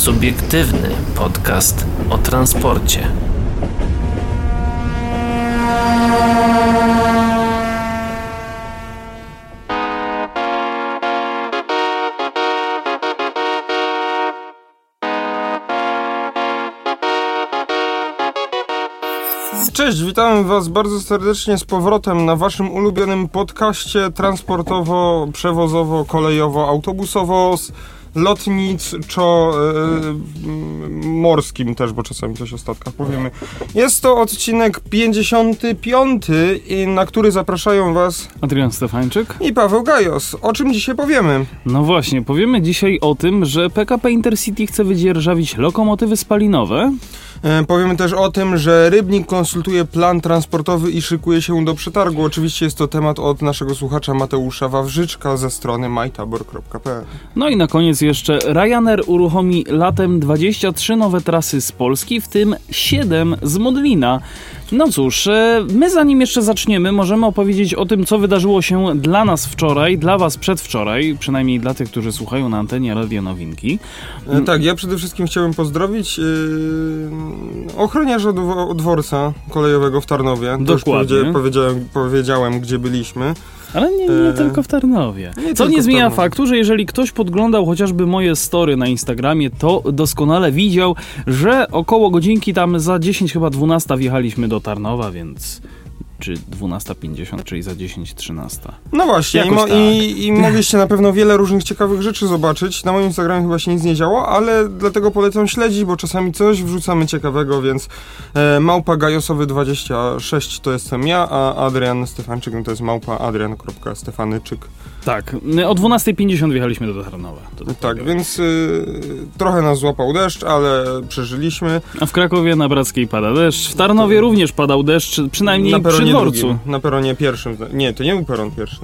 Subiektywny podcast o transporcie. Cześć, witamy Was bardzo serdecznie z powrotem na Waszym ulubionym podcaście transportowo-przewozowo-kolejowo-autobusowo lotniczo-morskim też, bo czasami coś o statkach powiemy. Jest to odcinek 55, i na który zapraszają Was Adrian Stefańczyk. i Paweł Gajos. O czym dzisiaj powiemy? No właśnie, powiemy dzisiaj o tym, że PKP Intercity chce wydzierżawić lokomotywy spalinowe. E, Powiemy też o tym, że Rybnik konsultuje plan transportowy i szykuje się do przetargu. Oczywiście jest to temat od naszego słuchacza Mateusza Wawrzyczka ze strony majtabor.pl. No i na koniec jeszcze Ryanair uruchomi latem 23 nowe trasy z Polski, w tym 7 z Modlina. No cóż, e, my zanim jeszcze zaczniemy, możemy opowiedzieć o tym, co wydarzyło się dla nas wczoraj, dla was przedwczoraj, przynajmniej dla tych, którzy słuchają na antenie Radio Nowinki. E, Tak, ja przede wszystkim chciałbym pozdrowić yy, ochroniarza dwo- dworca kolejowego w Tarnowie. Już Dokładnie. powiedzia- powiedziałem, powiedziałem, gdzie byliśmy. Ale nie, nie E, tylko w Tarnowie. nie Co nie zmienia faktu, że jeżeli ktoś podglądał chociażby moje story na Instagramie, to doskonale widział, że około godzinki tam za 10 chyba 12 wjechaliśmy do Tarnowa, więc czy 12.50, czyli za 10.13. No właśnie, i, Jakoś mo- tak. i, i mogliście na pewno wiele różnych ciekawych rzeczy zobaczyć. Na moim Instagramie chyba się nic nie działo, ale dlatego polecam śledzić, bo czasami coś wrzucamy ciekawego, więc e, małpa gajosowy26 to jestem ja, a Adrian Stefanczyk no to jest małpa adrian.stefanyczyk. Tak, o 12.50 wjechaliśmy do Tarnowa. Tak Tak, powiem. więc y, trochę nas złapał deszcz, ale przeżyliśmy. A w Krakowie na Brackiej pada deszcz, w Tarnowie również padał deszcz, przynajmniej na przy peronie dworcu. drugim, na peronie pierwszym. Nie, to nie był peron pierwszy.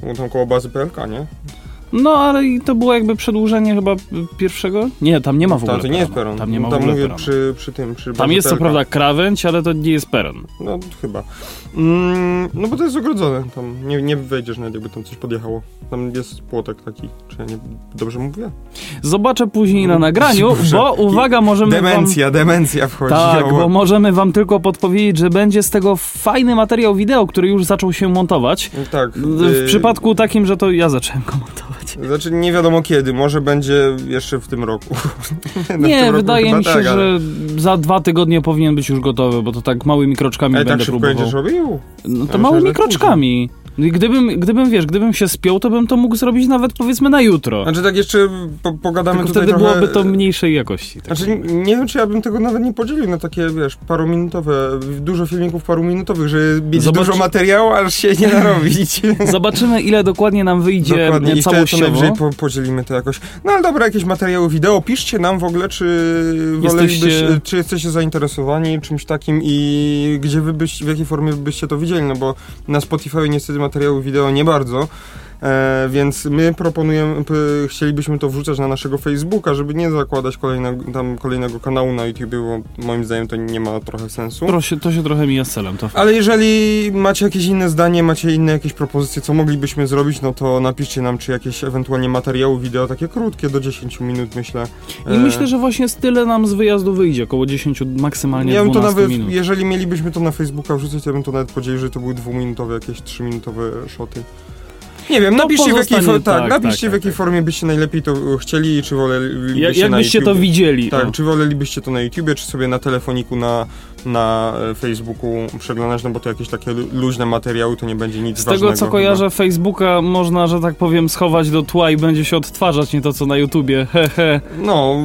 Było tam koło bazy PLK, nie? No, ale i to było jakby przedłużenie chyba pierwszego? Nie, tam nie ma w ogóle Ta, to nie jest peron. Tam nie ma w Tam ogóle mówię przy, przy tym, przy Tam jest co prawda krawędź, ale to nie jest peron. No, chyba. Mm, no bo to jest ogrodzone. Tam nie, nie wejdziesz nawet, jakby tam coś podjechało. Tam jest płotek taki. Czy ja nie dobrze mówię? Zobaczę później na nagraniu, Boże. bo uwaga, możemy Demencja, demencja wchodzi. wam... Tak, O, bo możemy wam tylko podpowiedzieć, że będzie z tego fajny materiał wideo, który już zaczął się montować. Tak. W y, przypadku takim, że to ja zacząłem go montować. Znaczy nie wiadomo kiedy, może będzie jeszcze w tym roku. Tym Nie, roku wydaje chyba mi się, tak, ale- że za dwa tygodnie powinien być już gotowy, bo to tak małymi kroczkami Ale tak będę szybko próbował. będziesz robił? No to myślałem, małymi kroczkami. No i gdybym, gdybym, wiesz, gdybym się spiął, to bym to mógł zrobić nawet powiedzmy na jutro. Znaczy tak jeszcze po, pogadamy Tylko tutaj wtedy trochę... byłoby to mniejszej jakości. tak Znaczy, powiem. nie wiem, czy ja bym tego nawet nie podzielił na takie, wiesz, paruminutowe, dużo filmików paruminutowych, żeby mieć dużo materiału, aż się nie narobić. Zobaczymy, ile dokładnie nam wyjdzie Dokładnie, i całościowo. najwyżej po, podzielimy to jakoś. No ale dobra, jakieś materiały wideo, piszcie nam w ogóle, czy. Jesteście- czy jesteście zainteresowani czymś takim i gdzie wy byście, w jakiej formie byście to widzieli, no bo na Spotify niestety materiału wideo nie bardzo. E, więc my proponujemy, chcielibyśmy to wrzucać na naszego Facebooka, żeby nie zakładać kolejnego, tam kolejnego kanału na YouTube, bo moim zdaniem to nie ma trochę sensu. To się, to się trochę mija z celem. To Ale jeżeli macie jakieś inne zdanie, macie inne jakieś propozycje, co moglibyśmy zrobić, no to napiszcie nam, czy jakieś ewentualnie materiały wideo, takie krótkie, do 10 minut myślę. I E, myślę, że właśnie tyle nam z wyjazdu wyjdzie, około 10, maksymalnie ja bym to 12 nawet, minut. jeżeli mielibyśmy to na Facebooka wrzucać, to ja bym to nawet podzielił, że to były dwuminutowe, jakieś trzyminutowe szoty. Nie wiem, napiszcie w jakiej, tak, tak, napiszcie tak, w jakiej tak. formie byście najlepiej to chcieli, czy wolelibyście Ja, jakbyście to widzieli. Tak, o. czy wolelibyście to na YouTubie, czy sobie na telefoniku, na, na e, Facebooku przeglądać, no bo to jakieś takie lu- luźne materiały, to nie będzie nic Z ważnego. tego co chyba. kojarzę, Facebooka można, że tak powiem, schować do tła i będzie się odtwarzać, nie to co na YouTubie. Hehe. No,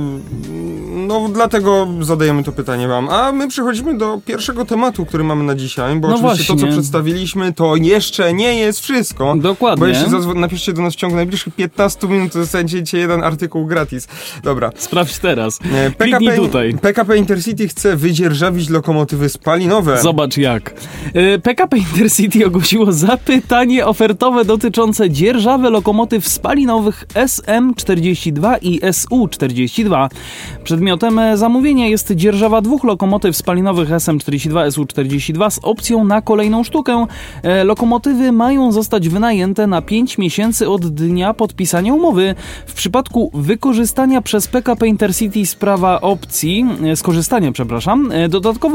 no dlatego zadajemy to pytanie wam. A my przechodzimy do pierwszego tematu, który mamy na dzisiaj, bo No oczywiście to, co właśnie. przedstawiliśmy, to jeszcze nie jest wszystko. Bo Dokładnie. jeśli zadzwo- napiszcie do nas w ciągu najbliższych 15 minut, to dostaniecie jeden artykuł gratis. Dobra. Sprawdź teraz. E, Kliknij tutaj. PKP Intercity chce wydzierżawić lokomotywy spalinowe. Zobacz jak. E, PKP Intercity ogłosiło zapytanie ofertowe dotyczące dzierżawy lokomotyw spalinowych SM42 i SU42. Przedmiot Przedmiotem e, zamówienia jest dzierżawa dwóch lokomotyw spalinowych SM42 SU42 z opcją na kolejną sztukę. E, Lokomotywy mają zostać wynajęte na 5 miesięcy od dnia podpisania umowy. W przypadku wykorzystania przez PKP Intercity sprawa opcji, e, skorzystania, przepraszam, e,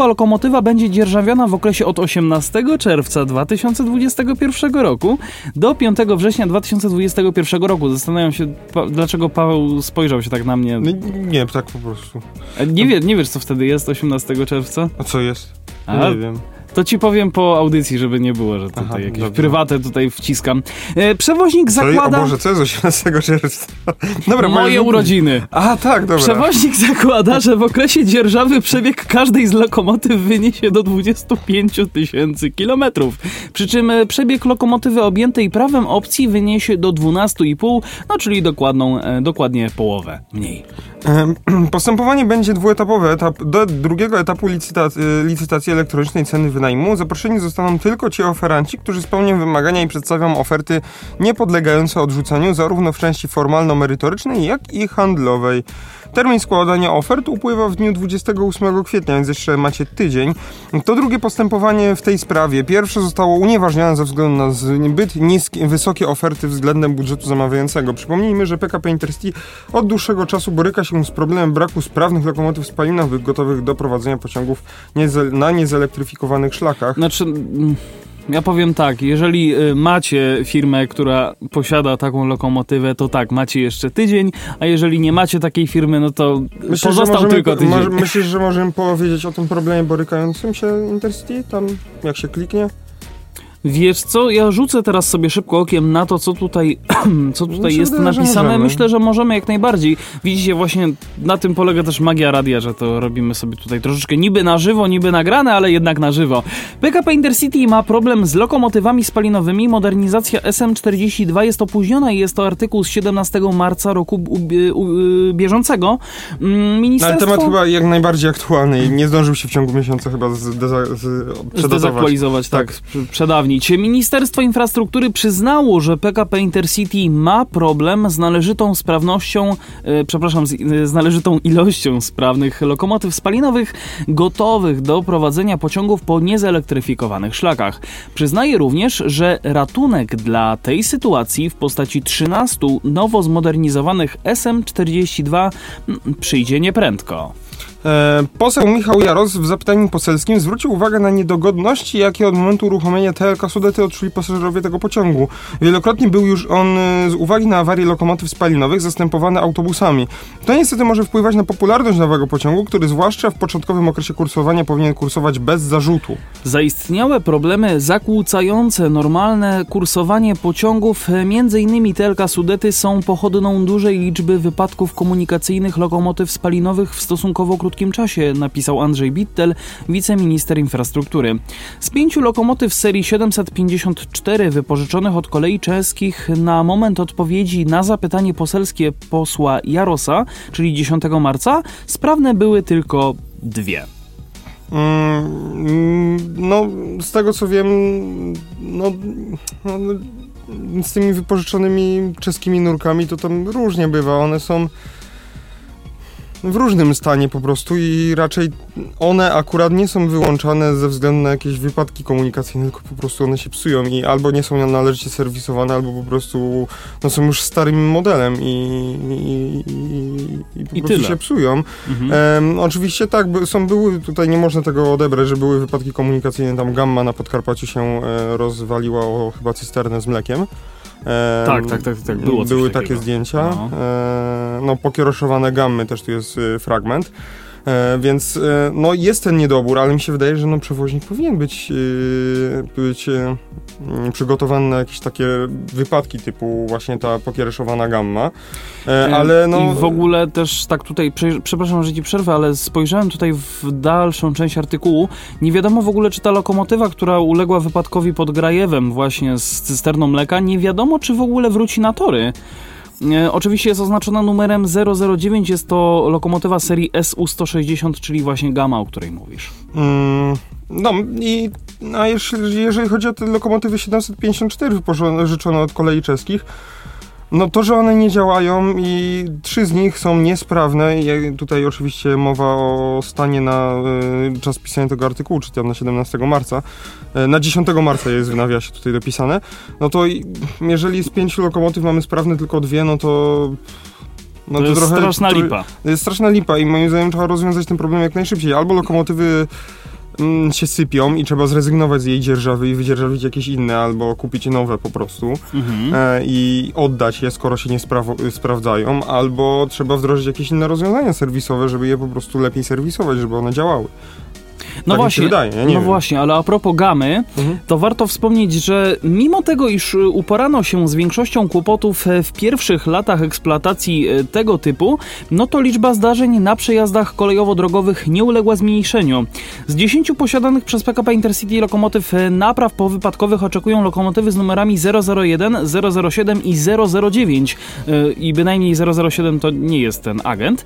lokomotywa będzie dzierżawiona w okresie od 18 czerwca 2021 roku do 5 września 2021 roku. Zastanawiam się, pa, dlaczego Paweł spojrzał się tak na mnie. No, nie, tak po prostu. Nie, wie, nie wiesz, co wtedy jest 18 czerwca? A co jest? A, Nie wiem. To ci powiem po audycji, żeby nie było, że tutaj Aha, jakieś dobrze. prywatę tutaj wciskam. E, przewoźnik zakłada o Boże, co jest 18 czerwca? Dobra, moje urodziny. A, tak, dobra. Przewoźnik zakłada, że w okresie dzierżawy przebieg każdej z lokomotyw wyniesie do 25 tysięcy kilometrów. Przy czym e, przebieg lokomotywy objętej prawem opcji wyniesie do 12,5, no czyli dokładną, e, dokładnie połowę mniej. Postępowanie będzie dwuetapowe. Etap, do drugiego etapu licyta- y, licytacji elektronicznej ceny wynajmu zaproszeni zostaną tylko ci oferanci, którzy spełnią wymagania i przedstawią oferty niepodlegające odrzuceniu zarówno w części formalno-merytorycznej, jak i handlowej. Termin składania ofert upływa w dniu 28 kwietnia, więc jeszcze macie tydzień. To drugie postępowanie w tej sprawie. Pierwsze zostało unieważnione ze względu na zbyt niskie, wysokie oferty względem budżetu zamawiającego. Przypomnijmy, że PKP Intercity od dłuższego czasu boryka się z problemem braku sprawnych lokomotyw spalinowych gotowych do prowadzenia pociągów na niezelektryfikowanych szlakach. Znaczy, mm, ja powiem tak, jeżeli y, macie firmę, która posiada taką lokomotywę, to tak, macie jeszcze tydzień, a jeżeli nie macie takiej firmy, no to pozostał tylko tydzień. myślisz, że możemy powiedzieć o tym problemie borykającym się Intercity? Tam jak się kliknie? Wiesz co, ja rzucę teraz sobie szybko okiem na to, co tutaj, co tutaj się jest napisane. możemy. Myślę, że możemy jak najbardziej. Widzicie, właśnie na tym polega też magia radia, że to robimy sobie tutaj troszeczkę niby na żywo, niby nagrane, ale jednak na żywo. PKP Intercity ma problem z lokomotywami spalinowymi. Modernizacja SM42 jest opóźniona i jest to artykuł z 17 marca roku bieżącego. Mm, No, ale Ministerstwo... temat chyba jak najbardziej aktualny i nie zdążył się w ciągu miesiąca chyba zdeza- z, przedatować. Zdezaktualizować, tak, tak. Przedawnić. Ministerstwo Infrastruktury przyznało, że PKP Intercity ma problem z należytą sprawnością, e, przepraszam, z, e, z należytą ilością sprawnych lokomotyw spalinowych gotowych do prowadzenia pociągów po niezelektryfikowanych szlakach. Przyznaje również, że ratunek dla tej sytuacji w postaci 13 nowo zmodernizowanych SM42 mm, przyjdzie nieprędko. E, poseł Michał Jaros w zapytaniu poselskim zwrócił uwagę na niedogodności, jakie od momentu uruchomienia TLK Sudety odczuli pasażerowie tego pociągu. Wielokrotnie był już on e, z uwagi na awarię lokomotyw spalinowych zastępowany autobusami. To niestety może wpływać na popularność nowego pociągu, który zwłaszcza w początkowym okresie kursowania powinien kursować bez zarzutu. Zaistniałe problemy zakłócające normalne kursowanie pociągów, m.in. TLK Sudety, są pochodną dużej liczby wypadków komunikacyjnych lokomotyw spalinowych w stosunkowo krótkim czasie, napisał Andrzej Bittel, wiceminister infrastruktury. Z pięciu lokomotyw serii 754 wypożyczonych od kolei czeskich na moment odpowiedzi na zapytanie poselskie posła Jarosa, czyli 10 marca, sprawne były tylko dwie. Mm, no, z tego co wiem, no, no, no, z tymi wypożyczonymi czeskimi nurkami to tam różnie bywa. One są w różnym stanie po prostu i raczej one akurat nie są wyłączane ze względu na jakieś wypadki komunikacyjne, tylko po prostu one się psują i albo nie są należycie serwisowane, albo po prostu no, są już starym modelem i, i, i, i po prostu tyle. się psują. Mhm. Oczywiście tak, są były, tutaj nie można tego odebrać, że były wypadki komunikacyjne, tam gamma na Podkarpaciu się e, rozwaliła o chyba cysternę z mlekiem. Tak, tak, tak, tak, było Były takie zdjęcia. No. E, no pokieroszowane gammy też tu jest e, fragment. E, więc e, no jest ten niedobór, ale mi się wydaje, że no przewoźnik powinien być, e, być mm, przygotowany na jakieś takie wypadki typu właśnie ta pokiereszowana gamma. Ale no... I w ogóle też tak tutaj, prze- przepraszam, że ci przerwę, ale spojrzałem tutaj w dalszą część artykułu. Nie wiadomo w ogóle, czy ta lokomotywa, która uległa wypadkowi pod Grajewem właśnie z cysterną mleka, nie wiadomo, czy w ogóle wróci na tory. E, oczywiście jest oznaczona numerem 009, jest to lokomotywa serii SU-160, czyli właśnie Gamma, o której mówisz. Mm, no i a jeżeli, jeżeli chodzi o te lokomotywy 754 wypożyczone od kolei czeskich, No to, że one nie działają i trzy z nich są niesprawne. I tutaj oczywiście mowa o stanie na y, czas pisania tego artykułu, czyli tam na 17 marca. Y, na 10 marca jest w nawiasie tutaj dopisane. No to i, jeżeli z pięciu lokomotyw mamy sprawne tylko dwie, no to... No to, to jest trochę, straszna lipa. To jest straszna lipa i moim zdaniem trzeba rozwiązać ten problem jak najszybciej. Albo lokomotywy mm, się sypią i trzeba zrezygnować z jej dzierżawy i wydzierżawić jakieś inne, albo kupić nowe po prostu mhm. e, i oddać je, skoro się nie spra- sprawdzają, albo trzeba wdrożyć jakieś inne rozwiązania serwisowe, żeby je po prostu lepiej serwisować, żeby one działały. No tak właśnie, wydaje, no wiem. właśnie, ale a propos gamy, mhm. to warto wspomnieć, że mimo tego, iż uporano się z większością kłopotów e, w pierwszych latach eksploatacji e, tego typu, no to liczba zdarzeń na przejazdach kolejowo-drogowych nie uległa zmniejszeniu. Z 10 posiadanych przez PKP Intercity lokomotyw e, napraw powypadkowych oczekują lokomotywy z numerami 001, 007 i 009 i bynajmniej 007 to nie jest ten agent.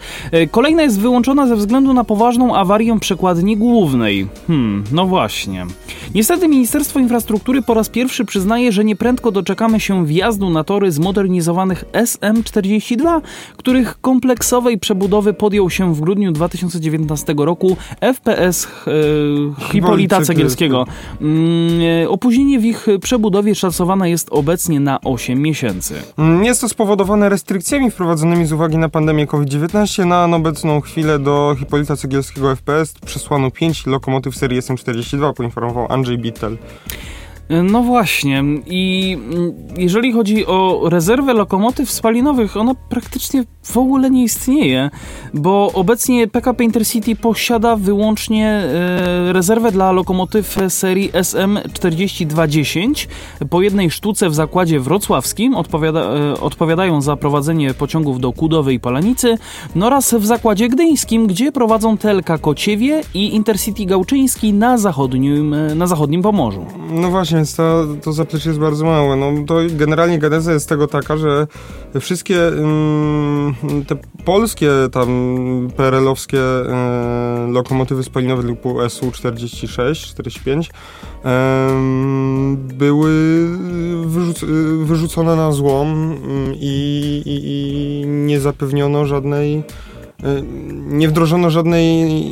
Kolejna jest wyłączona ze względu na poważną awarię przekładni głównej. Hmm, no właśnie. Niestety Ministerstwo Infrastruktury po raz pierwszy przyznaje, że nieprędko doczekamy się wjazdu na tory zmodernizowanych SM42, których kompleksowej przebudowy podjął się w grudniu 2019 roku FPS e, Hipolita Cegielskiego. E, opóźnienie w ich przebudowie szacowane jest obecnie na 8 miesięcy. Mm, jest to spowodowane restrykcjami wprowadzonymi z uwagi na pandemię COVID-19. Na obecną chwilę do Hipolita Cegielskiego FPS przesłano 5 lokomotyw serii SM42, poinformował Andrzej Bittel. No właśnie. I jeżeli chodzi o rezerwę lokomotyw spalinowych, ona praktycznie w ogóle nie istnieje, bo obecnie PKP Intercity posiada wyłącznie e, rezerwę dla lokomotyw serii SM4210. Po jednej sztuce w zakładzie wrocławskim odpowiada, e, odpowiadają za prowadzenie pociągów do Kudowej i Palanicy no oraz w zakładzie gdyńskim, gdzie prowadzą TLK Kociewie i Intercity Gałczyński na zachodnim, e, na zachodnim Pomorzu. No właśnie, więc to, to zaplecze jest bardzo małe. No, to generalnie geneza jest tego taka, że wszystkie mm, te polskie tam PRL-owskie e, lokomotywy spalinowe typu SU-46, 45 e, były wyrzuc wyrzucone na złom mm, i, i, i nie zapewniono żadnej nie wdrożono żadnej,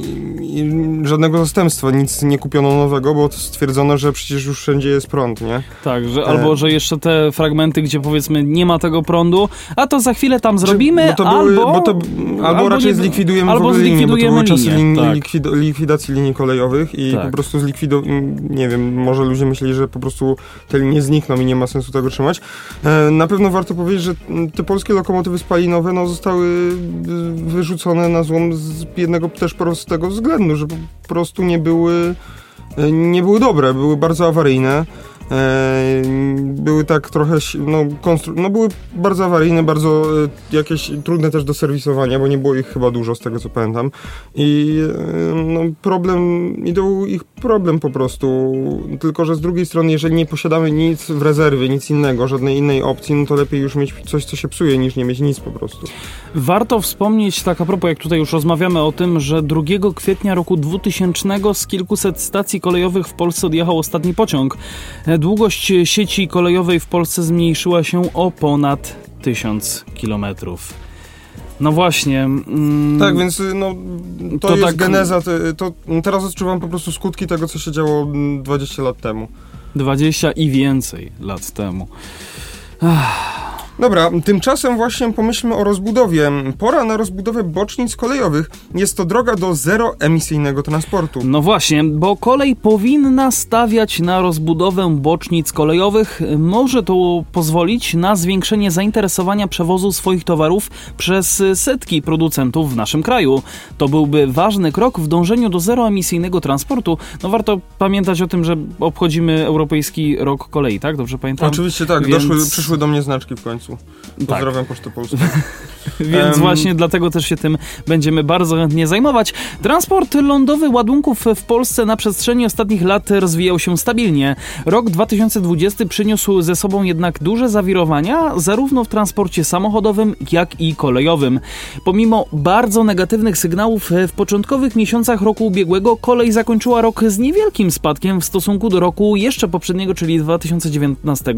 żadnego zastępstwa, nic nie kupiono nowego, bo stwierdzono, że przecież już wszędzie jest prąd, nie? Tak, że, albo że jeszcze te fragmenty, gdzie powiedzmy nie ma tego prądu, a to za chwilę tam zrobimy, Czy, były, albo, to, albo... albo, raczej nie, zlikwidujemy albo w ogóle linie, bo to były czasy tak. likwid, likwidacji linii kolejowych i tak. po prostu zlikwidowano, nie wiem, może ludzie myśleli, że po prostu te linie znikną i nie ma sensu tego trzymać. E, na pewno warto powiedzieć, że te polskie lokomotywy spalinowe no, zostały wyrzucone na złom z jednego też prostego względu, że po prostu nie były, e, nie były dobre, były bardzo awaryjne. E, były tak trochę, no, konstru- no były bardzo awaryjne, bardzo e, jakieś trudne też do serwisowania, bo nie było ich chyba dużo z tego co pamiętam. I e, no, problem, i to był ich problem po prostu. Tylko, że z drugiej strony, jeżeli nie posiadamy nic w rezerwie, nic innego, żadnej innej opcji, no to lepiej już mieć coś, co się psuje, niż nie mieć nic po prostu. Warto wspomnieć, tak a propos, jak tutaj już rozmawiamy o tym, że 2 kwietnia roku 2000 z kilkuset stacji kolejowych w Polsce odjechał ostatni pociąg. Długość sieci kolejowej w Polsce zmniejszyła się o ponad 1000 kilometrów. No właśnie. Mm, tak, więc no, to, to jest tak... geneza. To, to, teraz odczuwam po prostu skutki tego, co się działo 20 lat temu. 20 i więcej lat temu. Ach. Dobra, tymczasem właśnie pomyślmy o rozbudowie. Pora na rozbudowę bocznic kolejowych. Jest to droga do zeroemisyjnego transportu. No właśnie, bo kolej powinna stawiać na rozbudowę bocznic kolejowych. Może to pozwolić na zwiększenie zainteresowania przewozu swoich towarów przez setki producentów w naszym kraju. To byłby ważny krok w dążeniu do zeroemisyjnego transportu. No warto pamiętać o tym, że obchodzimy Europejski Rok Kolei, tak? Dobrze pamiętam? Oczywiście tak, Więc... Doszły, przyszły do mnie znaczki w końcu. Pozdrawiam tak. Pocztę Polską. Więc um, właśnie dlatego też się tym będziemy bardzo chętnie zajmować. Transport lądowy ładunków w Polsce na przestrzeni ostatnich lat rozwijał się stabilnie. Rok 2020 przyniósł ze sobą jednak duże zawirowania, zarówno w transporcie samochodowym, jak i kolejowym. Pomimo bardzo negatywnych sygnałów w początkowych miesiącach roku ubiegłego, kolej zakończyła rok z niewielkim spadkiem w stosunku do roku jeszcze poprzedniego, czyli 2019,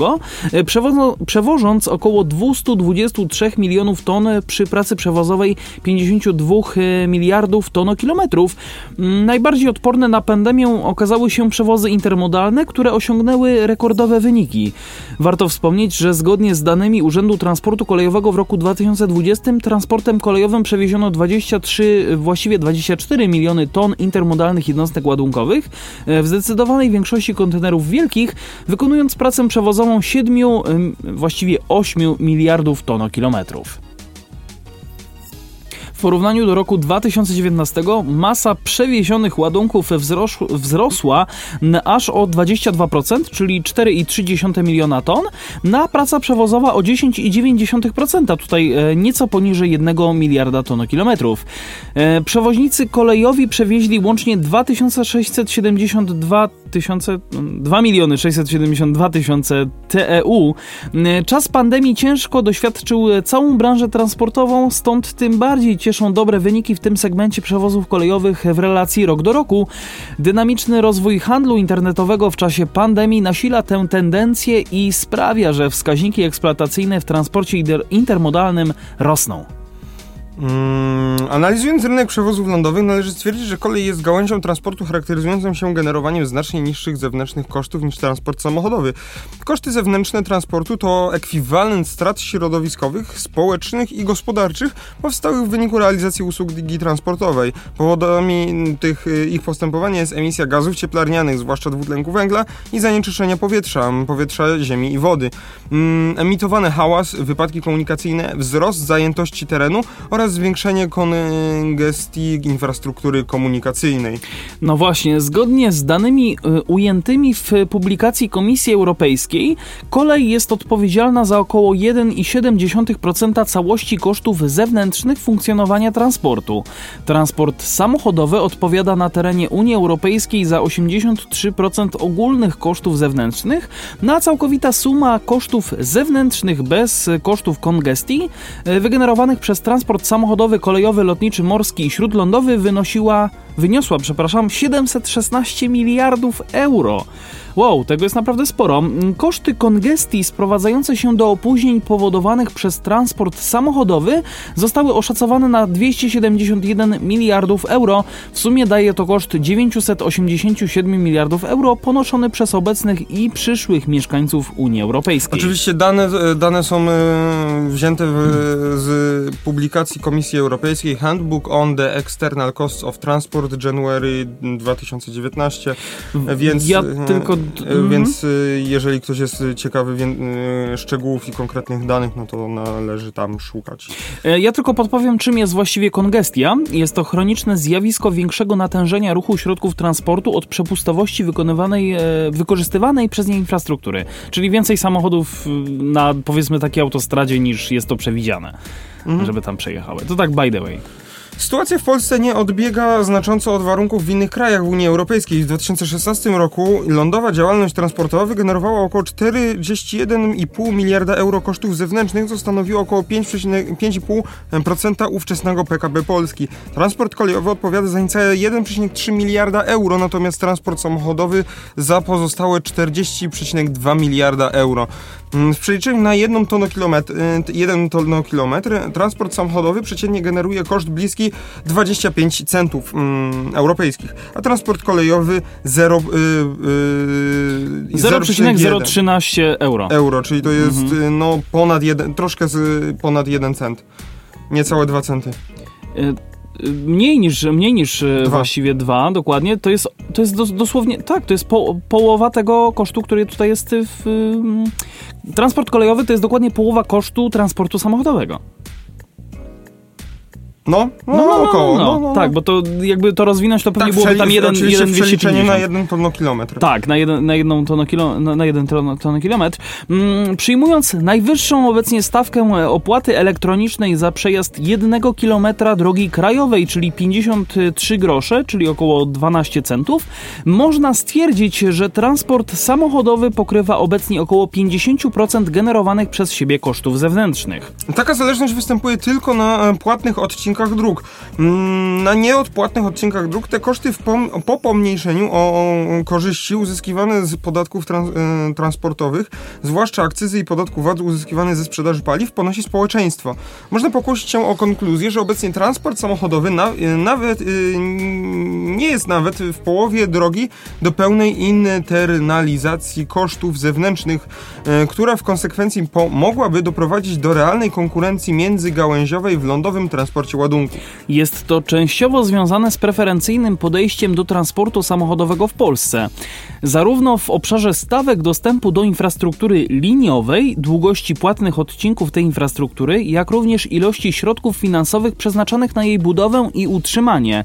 przewożąc około około 223 milionów ton przy pracy przewozowej 52 e, miliardów tonokilometrów. Mm, Najbardziej odporne na pandemię okazały się przewozy intermodalne, które osiągnęły rekordowe wyniki. Warto wspomnieć, że zgodnie z danymi Urzędu Transportu Kolejowego w roku 2020 transportem kolejowym przewieziono 23, właściwie 24 miliony ton intermodalnych jednostek ładunkowych, e, w zdecydowanej większości kontenerów wielkich, wykonując pracę przewozową 7, em, właściwie 8 miliardów tonokilometrów. W porównaniu do roku 2019 masa przewiezionych ładunków wzrosz, wzrosła aż o 22%, czyli 4,3 miliona ton, na praca przewozowa o 10,9%, tutaj e, nieco poniżej 1 miliarda tonokilometrów. E, Przewoźnicy kolejowi przewieźli łącznie 2672 tysiące, 2 miliony 672 tysiące TEU. Czas pandemii ciężko doświadczył całą branżę transportową, stąd tym bardziej cieszą dobre wyniki w tym segmencie przewozów kolejowych w relacji rok do roku. Dynamiczny rozwój handlu internetowego w czasie pandemii nasila tę tendencję i sprawia, że wskaźniki eksploatacyjne w transporcie inter- intermodalnym rosną. Mm, analizując rynek przewozów lądowych, należy stwierdzić, że kolej jest gałęzią transportu charakteryzującą się generowaniem znacznie niższych zewnętrznych kosztów niż transport samochodowy. Koszty zewnętrzne transportu to ekwiwalent strat środowiskowych, społecznych i gospodarczych powstałych w wyniku realizacji usługi transportowej. Powodami tych y, ich postępowania jest emisja gazów cieplarnianych, zwłaszcza dwutlenku węgla i zanieczyszczenia powietrza, powietrza, ziemi i wody. Mm, Emitowany hałas, wypadki komunikacyjne, wzrost zajętości terenu oraz zwiększenie kongestii infrastruktury komunikacyjnej. No właśnie, zgodnie z danymi y, ujętymi w publikacji Komisji Europejskiej, kolej jest odpowiedzialna za około 1,7% całości kosztów zewnętrznych funkcjonowania transportu. Transport samochodowy odpowiada na terenie Unii Europejskiej za 83% ogólnych kosztów zewnętrznych, no a całkowita suma kosztów zewnętrznych bez kosztów kongestii y, wygenerowanych przez transport samochodowy, kolejowy, lotniczy, morski i śródlądowy wynosiła, wyniosła, przepraszam, 716 miliardów euro. Wow, tego jest naprawdę sporo. Koszty kongestii sprowadzające się do opóźnień powodowanych przez transport samochodowy zostały oszacowane na 271 miliardów euro. W sumie daje to koszt 987 miliardów euro ponoszony przez obecnych i przyszłych mieszkańców Unii Europejskiej. Oczywiście dane, dane są e, wzięte w, z publikacji Komisji Europejskiej Handbook on the External Costs of Transport January 2019, e, więc, Ja tylko- e, mhm. więc e, jeżeli ktoś jest ciekawy e, szczegółów i konkretnych danych, no to należy tam szukać. Ja tylko podpowiem, czym jest właściwie kongestia. Jest to chroniczne zjawisko większego natężenia ruchu środków transportu od przepustowości wykonywanej, wykorzystywanej przez nie infrastruktury. Czyli więcej samochodów na powiedzmy takiej autostradzie niż jest to przewidziane, żeby tam przejechały. To tak by the way. Sytuacja w Polsce nie odbiega znacząco od warunków w innych krajach Unii Europejskiej. W 2016 roku lądowa działalność transportowa wygenerowała około 41,5 miliarda euro kosztów zewnętrznych, co stanowiło około 5,5% ówczesnego PKB Polski. Transport kolejowy odpowiada za niecałe 1,3 miliarda euro, natomiast transport samochodowy za pozostałe 40,2 miliarda euro. Mm, W przeliczeniu na jedną tonokilometr, y, jeden tonokilometr transport samochodowy przeciętnie generuje koszt bliski 25 centów mm, europejskich, a transport kolejowy 0, y, y, 0,013 euro. euro, czyli to jest Mhm. y, no ponad jeden, troszkę z ponad 1 cent. Niecałe 2 centy. E, Mniej niż, mniej niż e, Dwa. właściwie dwa, dokładnie. To jest, to jest dos, dosłownie, tak, to jest po, połowa tego kosztu, który tutaj jest w... ym, transport kolejowy to jest dokładnie połowa kosztu transportu samochodowego. No, no, około. No, no, Tak, bo to jakby to rozwinąć, to pewnie tak, byłoby tam jeden, jeden w przeliczeniu na 250. jeden tonokilometr. Tak, na, jeden, na jedną tonę kilo, na, na jeden ton, tonę kilometr. Mm, przyjmując najwyższą obecnie stawkę e, opłaty elektronicznej za przejazd jednego kilometra drogi krajowej, czyli 53 grosze, czyli około 12 centów, można stwierdzić, że transport samochodowy pokrywa obecnie około 50% generowanych przez siebie kosztów zewnętrznych. Taka zależność występuje tylko na e, płatnych odcinkach odcinkach dróg. Mm, Na nieodpłatnych odcinkach dróg te koszty pom- po pomniejszeniu o, korzyści uzyskiwane z podatków trans, e, transportowych, zwłaszcza akcyzy i podatku VAT uzyskiwanych ze sprzedaży paliw, ponosi społeczeństwo. Można pokusić się o konkluzję, że obecnie transport samochodowy na, e, nawet e, nie jest nawet w połowie drogi do pełnej internalizacji kosztów zewnętrznych, która w konsekwencji mogłaby doprowadzić do realnej konkurencji międzygałęziowej w lądowym transporcie ładunków. Jest to częściowo związane z preferencyjnym podejściem do transportu samochodowego w Polsce. Zarówno w obszarze stawek dostępu do infrastruktury liniowej, długości płatnych odcinków tej infrastruktury, jak również ilości środków finansowych przeznaczonych na jej budowę i utrzymanie.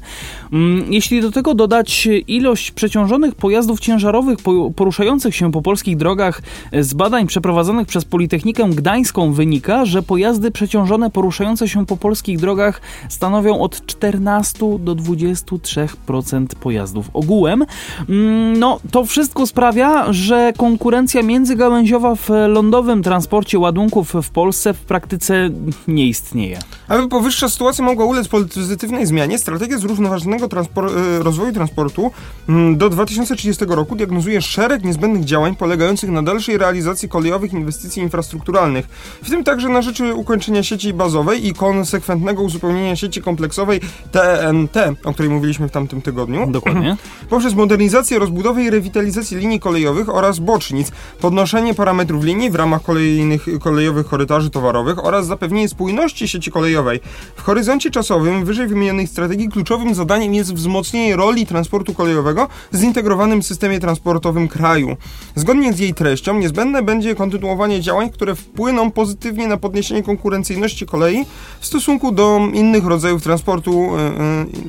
Mm, Jeśli do tego dodać ilość przeciążonych pojazdów ciężarowych po- poruszających się po polskich drogach, z badań przeprowadzonych przez Politechnikę Gdańską wynika, że pojazdy przeciążone poruszające się po polskich drogach stanowią od 14 do 23% pojazdów ogółem. Mm, No, to wszystko sprawia, że konkurencja międzygałęziowa w lądowym transporcie ładunków w Polsce w praktyce nie istnieje. Aby powyższa sytuacja mogła ulec pozytywnej zmianie, strategia zrównoważonego transpor- e, rozwoju transportu mm, do 2030 roku diagnozuje szereg niezbędnych działań polegających na dalszej realizacji kolejowych inwestycji infrastrukturalnych, w tym także na rzecz ukończenia sieci bazowej i konsekwentnego uzupełnienia sieci kompleksowej TNT, o której mówiliśmy w tamtym tygodniu. Dokładnie. poprzez modernizację, rozbudowę i rewitalizację linii kolejowych oraz bocznic, podnoszenie parametrów linii w ramach kolejnych kolejowych korytarzy towarowych oraz zapewnienie spójności sieci kolejowej. W horyzoncie czasowym wyżej wymienionych strategii kluczowym zadaniem jest wzmocnienie roli transportu kolejowego w zintegrowanym systemie transportowym kraju. Zgodnie z jej treścią niezbędne będzie kontynuowanie działań, które wpłyną pozytywnie na podniesienie konkurencyjności kolei w stosunku do innych rodzajów transportu,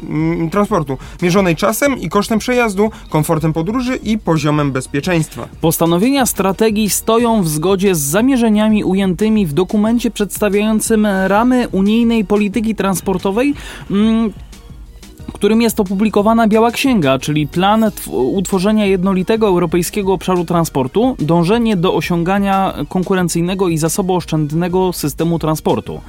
yy, yy, transportu mierzonej czasem i kosztem przejazdu, komfortem podróży i poziomem bezpieczeństwa. Postanowienia strategii stoją w zgodzie z zamierzeniami ujętymi w dokumencie przedstawiającym ramy unijnej polityki transportowej. Którym jest opublikowana Biała Księga, czyli plan tw- utworzenia jednolitego europejskiego obszaru transportu, dążenie do osiągania konkurencyjnego i zasobooszczędnego systemu transportu.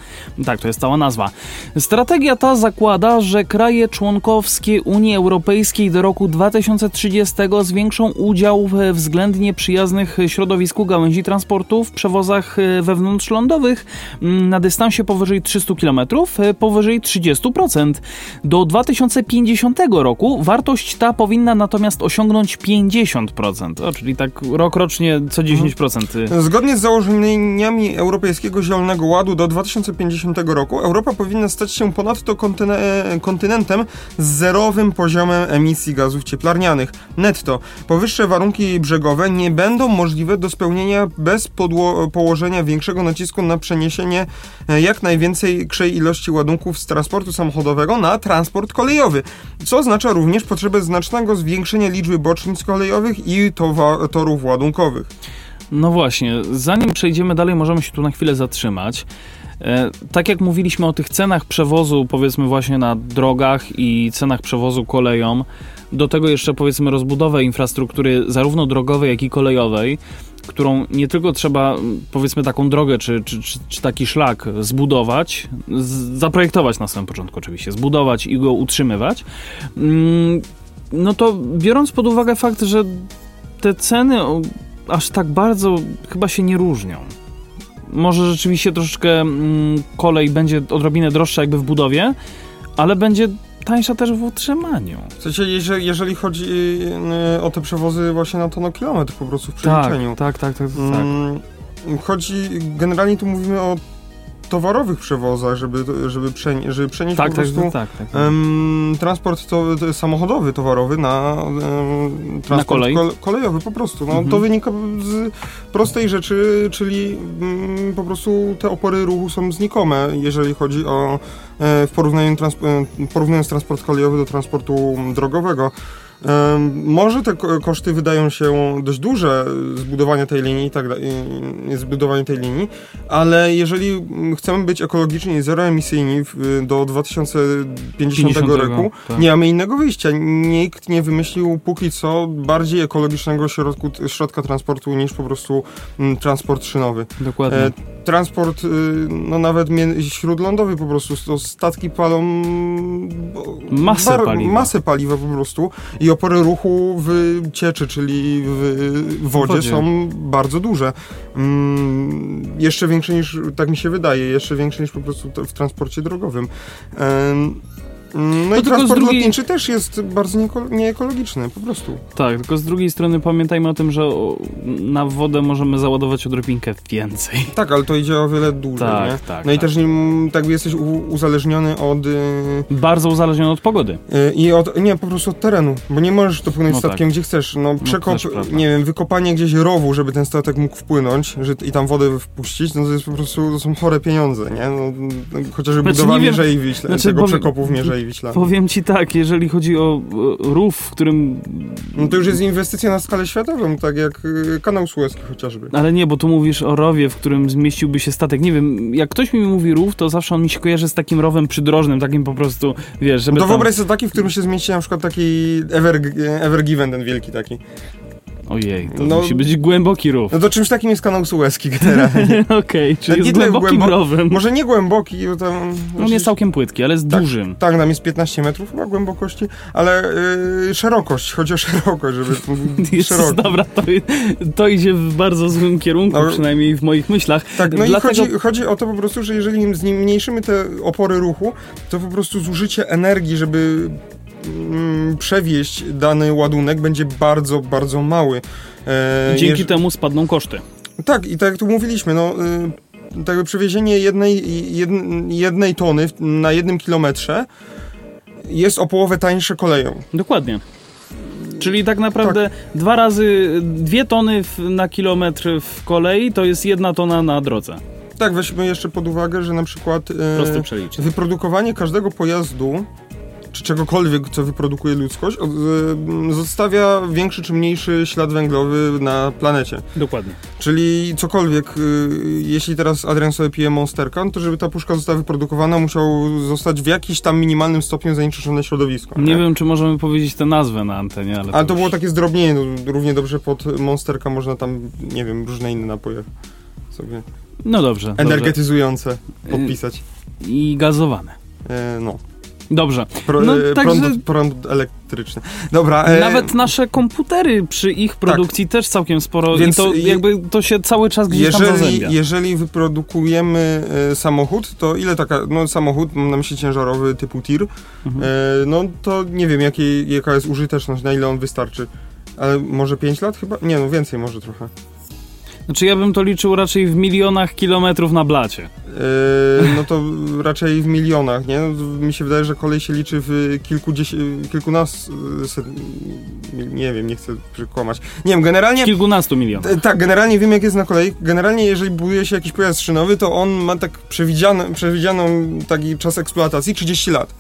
Tak, to jest cała nazwa. Strategia ta zakłada, że kraje członkowskie Unii Europejskiej do roku 2030 zwiększą udział we względnie przyjaznych środowisku gałęzi transportu w przewozach e, wewnątrzlądowych mm, na dystansie powyżej 300 km, e, powyżej 30%. Do 2050 roku wartość ta powinna natomiast osiągnąć 50%, o, czyli tak rok rocznie co 10%. Zgodnie z założeniami Europejskiego Zielonego Ładu do 2050 roku Europa powinna stać się ponadto kontyne- kontynentem z zerowym poziomem emisji gazów cieplarnianych. Netto. Powyższe warunki brzegowe nie będą możliwe do spełnienia bez podło- położenia większego nacisku na przeniesienie e, jak największej ilości ładunków z transportu samochodowego na transport kolejowy, co oznacza również potrzebę znacznego zwiększenia liczby bocznic kolejowych i torów ładunkowych. No właśnie, zanim przejdziemy dalej, możemy się tu na chwilę zatrzymać. E, tak jak mówiliśmy o tych cenach przewozu, powiedzmy właśnie na drogach i cenach przewozu koleją, do tego jeszcze powiedzmy rozbudowę infrastruktury zarówno drogowej, jak i kolejowej, którą nie tylko trzeba powiedzmy taką drogę czy, czy, czy, czy taki szlak zbudować, zaprojektować na samym początku oczywiście, zbudować i go utrzymywać, mm, no to biorąc pod uwagę fakt, że te ceny aż tak bardzo chyba się nie różnią. Może rzeczywiście troszeczkę mm, kolej będzie odrobinę droższa jakby w budowie, ale będzie tańsza też w utrzymaniu. W sensie, jeżeli, jeżeli chodzi y, o te przewozy właśnie na tonokilometr po prostu w Tak, przeliczeniu. tak, tak, tak, tak. Mm, Chodzi, generalnie tu mówimy o towarowych przewozach, żeby, żeby, przenie, żeby przenieść Tak, po tak, prostu tak, tak, em, transport to, to samochodowy, towarowy na em, transport kolej. kole- kolejowy po prostu. No, Mhm. To wynika z prostej rzeczy, czyli mm, po prostu te opory ruchu są znikome, jeżeli chodzi o e, w porównaniu e, porównując transport kolejowy do transportu drogowego. Może te ko- koszty wydają się dość duże zbudowania tej linii i tak zbudowanie tej linii, ale jeżeli mm, chcemy być ekologiczni i zeroemisyjni do 2050 50, roku, tak. nie mamy innego wyjścia. Nikt nie wymyślił póki co bardziej ekologicznego środku, środka transportu niż po prostu mm, transport szynowy. Dokładnie. Transport, y, no nawet śródlądowy po prostu, to statki palą Masę paliwa. masę paliwa po prostu i opory ruchu w cieczy, czyli w wodzie, wodzie. są bardzo duże. Mm, jeszcze większe niż, tak mi się wydaje, jeszcze większe niż po prostu w transporcie drogowym. No i tylko z transport drugiej- lotniczy też jest bardzo nieekologiczny, po prostu. Tak, tylko z drugiej strony pamiętajmy o tym, że na wodę możemy załadować odrobinkę więcej. Tak, ale to idzie o wiele dłużej, Tak, nie? tak, No i tak. też nim, tak jesteś uzależniony od... y, Bardzo uzależnione od pogody. y, I od, nie, po prostu od terenu, bo nie możesz dopłynąć No statkiem gdzie chcesz. No przekop, też prawda. nie wiem, wykopanie gdzieś rowu, żeby ten statek mógł wpłynąć że, i tam wodę wpuścić, no to jest po prostu, to są chore pieniądze, nie? No, no, chociażby Znaczy, budowa nie wiem- Mierzei Wiśle, znaczy, tego powiem- przekopu w Powiem ci tak, jeżeli chodzi o rów, w którym... No to już jest inwestycja na skalę światową, tak jak y, kanał Suezki chociażby. Ale nie, bo tu mówisz o rowie, w którym zmieściłby się statek. Nie wiem, jak ktoś mi mówi rów, to zawsze on mi się kojarzy z takim rowem przydrożnym, takim po prostu, wiesz, żeby No to tam... wyobraź sobie taki, w którym się zmieści na przykład taki Ever, Ever Given, ten wielki taki. Ojej, to No- musi być głęboki rów. No to czymś takim jest kanał Suezki generalnie. Okej, czyli Nie jest głębokim głębo- rowem. Może nie głęboki, bo tam... On jest całkiem płytki, ale jest Tak. dużym. Tak, tam jest 15 metrów chyba głębokości, ale yy, szerokość, chodzi o szerokość, żeby Jezus, szeroko. dobra, to, to idzie w bardzo złym kierunku, No. przynajmniej w moich myślach. Tak, no Dlatego- i chodzi, chodzi o to po prostu, że jeżeli zmniejszymy te opory ruchu, to po prostu zużycie energii, żeby przewieźć dany ładunek będzie bardzo, bardzo mały. E, Dzięki jeż- temu spadną koszty. Tak, i tak jak tu mówiliśmy, no... Y, tak przewiezienie jednej, jedn, jednej tony na jednym kilometrze jest o połowę tańsze koleją. Dokładnie. Czyli tak naprawdę dwa razy, dwie tony w, na kilometr w kolei to jest jedna tona na drodze. Tak, weźmy jeszcze pod uwagę, że na przykład... przelicznik. Wyprodukowanie każdego pojazdu, czy czegokolwiek, co wyprodukuje ludzkość, y, zostawia większy czy mniejszy ślad węglowy na planecie. Dokładnie. Czyli cokolwiek, y, jeśli teraz Adrian sobie pije Monsterka, no to żeby ta puszka została wyprodukowana, musiał zostać w jakiś tam minimalnym stopniu zanieczyszczone środowisko. Nie wiem, czy możemy powiedzieć tę nazwę na antenie, ale. Ale to już- było takie zdrobnienie, no, równie dobrze pod Monsterka można tam, nie wiem, różne inne napoje sobie No dobrze. dobrze. energetyzujące podpisać. I gazowane. E, no. Dobrze. Pro, No, e, także- prąd, prąd elektryczny. Dobra. e, Nawet nasze komputery przy ich produkcji też całkiem sporo Więc i to je- jakby to się cały czas gdzieś tam Jeżeli, zazębia. jeżeli wyprodukujemy e, samochód, to ile taka, no samochód, mam na myśli ciężarowy typu tir, Mhm. e, no to nie wiem jakiej, jaka jest użyteczność, na ile on wystarczy. Ale może 5 lat chyba? Nie, no więcej może trochę. Znaczy ja bym to liczył raczej w milionach kilometrów na blacie. E, no to raczej w milionach, nie? No, mi się wydaje, że kolej się liczy w kilkunastu, nie wiem, nie chcę przekłamać. Nie wiem, generalnie... W kilkunastu milionach. E, Tak, generalnie wiem jak jest na kolei. Generalnie jeżeli buduje się jakiś pojazd szynowy, to on ma tak przewidziany, przewidzianą taki czas eksploatacji 30 lat.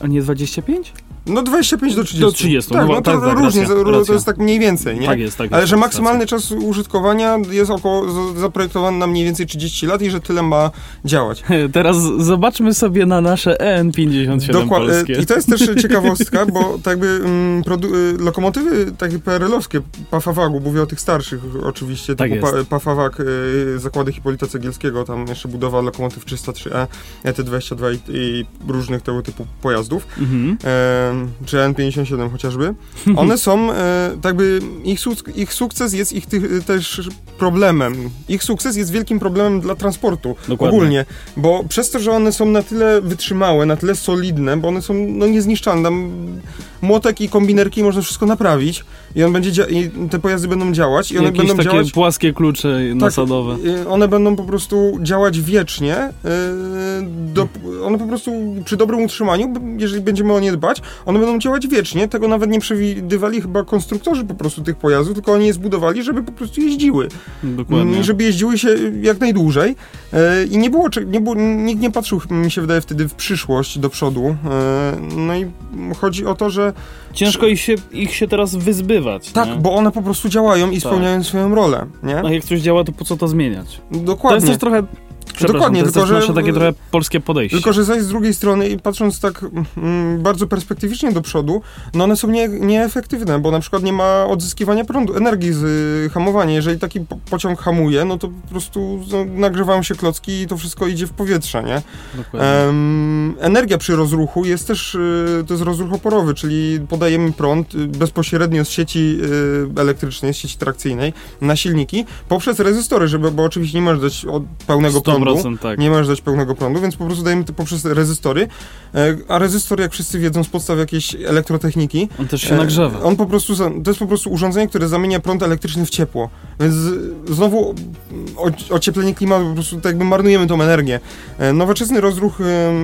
A nie 25? No 25 do 30. Do 30, Tak, no no to tak, tak, różnie, racja, to, to racja. jest tak mniej więcej, nie? Tak jest, tak Ale jest. że tak, maksymalny czas użytkowania jest około zaprojektowany na mniej więcej 30 lat i że tyle ma działać. racja. Teraz zobaczmy sobie na nasze EN57 Dokła- polskie. e, I to jest też ciekawostka, bo tak jakby mm, y, lokomotywy takie PRL-owskie Pafawagu, mówię o tych starszych oczywiście, Tak typu pa, Pafawag, y, zakłady Hipolita Cegielskiego, tam jeszcze budowa lokomotyw 303E, ET22 i, i różnych tego typu pojazdów, Mhm. e, czy N57 chociażby. One są, e, tak jakby ich, suk- ich sukces jest ich tych, też problemem. Ich sukces jest wielkim problemem dla transportu Dokładnie. ogólnie, bo przez to, że one są na tyle wytrzymałe, na tyle solidne, bo one są no, niezniszczalne, tam młotek i kombinerki można wszystko naprawić i on będzie i te pojazdy będą działać i one Jakieś będą takie działać płaskie klucze nasadowe. y, one będą po prostu działać wiecznie. y, Do, one po prostu przy dobrym utrzymaniu, jeżeli będziemy o nie dbać, one będą działać wiecznie. Tego nawet nie przewidywali chyba konstruktorzy po prostu tych pojazdów, tylko oni je zbudowali, żeby po prostu jeździły. Dokładnie. Mm, Żeby jeździły się jak najdłużej. E, I nie było, nie było, nikt nie patrzył, mi się wydaje, wtedy w przyszłość, do przodu. E, No i chodzi o to, że Ciężko ich się, ich się teraz wyzbywać. tak, nie? bo one po prostu działają i Tak. spełniają swoją rolę, nie? A jak coś działa, to po co to zmieniać? To jest Dokładnie. też trochę Dokładnie, to jest tylko też że- nasze takie trochę polskie podejście. Tylko, że zaś z drugiej strony, i patrząc tak mm, bardzo perspektywicznie do przodu, no one są nie, nieefektywne, bo na przykład nie ma odzyskiwania prądu, energii z y, hamowania. Jeżeli taki po pociąg hamuje, no to po prostu no, nagrzewają się klocki i to wszystko idzie w powietrze, nie? Dokładnie. Em, energia przy rozruchu jest też, y, to jest rozruch oporowy, czyli podajemy prąd y, bezpośrednio z sieci y, elektrycznej, z sieci trakcyjnej na silniki poprzez rezystory, żeby, bo oczywiście nie możesz dać od pełnego prądu. 100% tak. Nie możesz dać pełnego prądu, więc po prostu dajemy to poprzez rezystory. E, A rezystor, jak wszyscy wiedzą z podstaw jakiejś elektrotechniki, On też się e, nagrzewa. On po prostu, to jest po prostu urządzenie, które zamienia prąd elektryczny w ciepło. Więc znowu o- ocieplenie klimatu, po prostu tak jakby marnujemy tą energię. E, Nowoczesny rozruch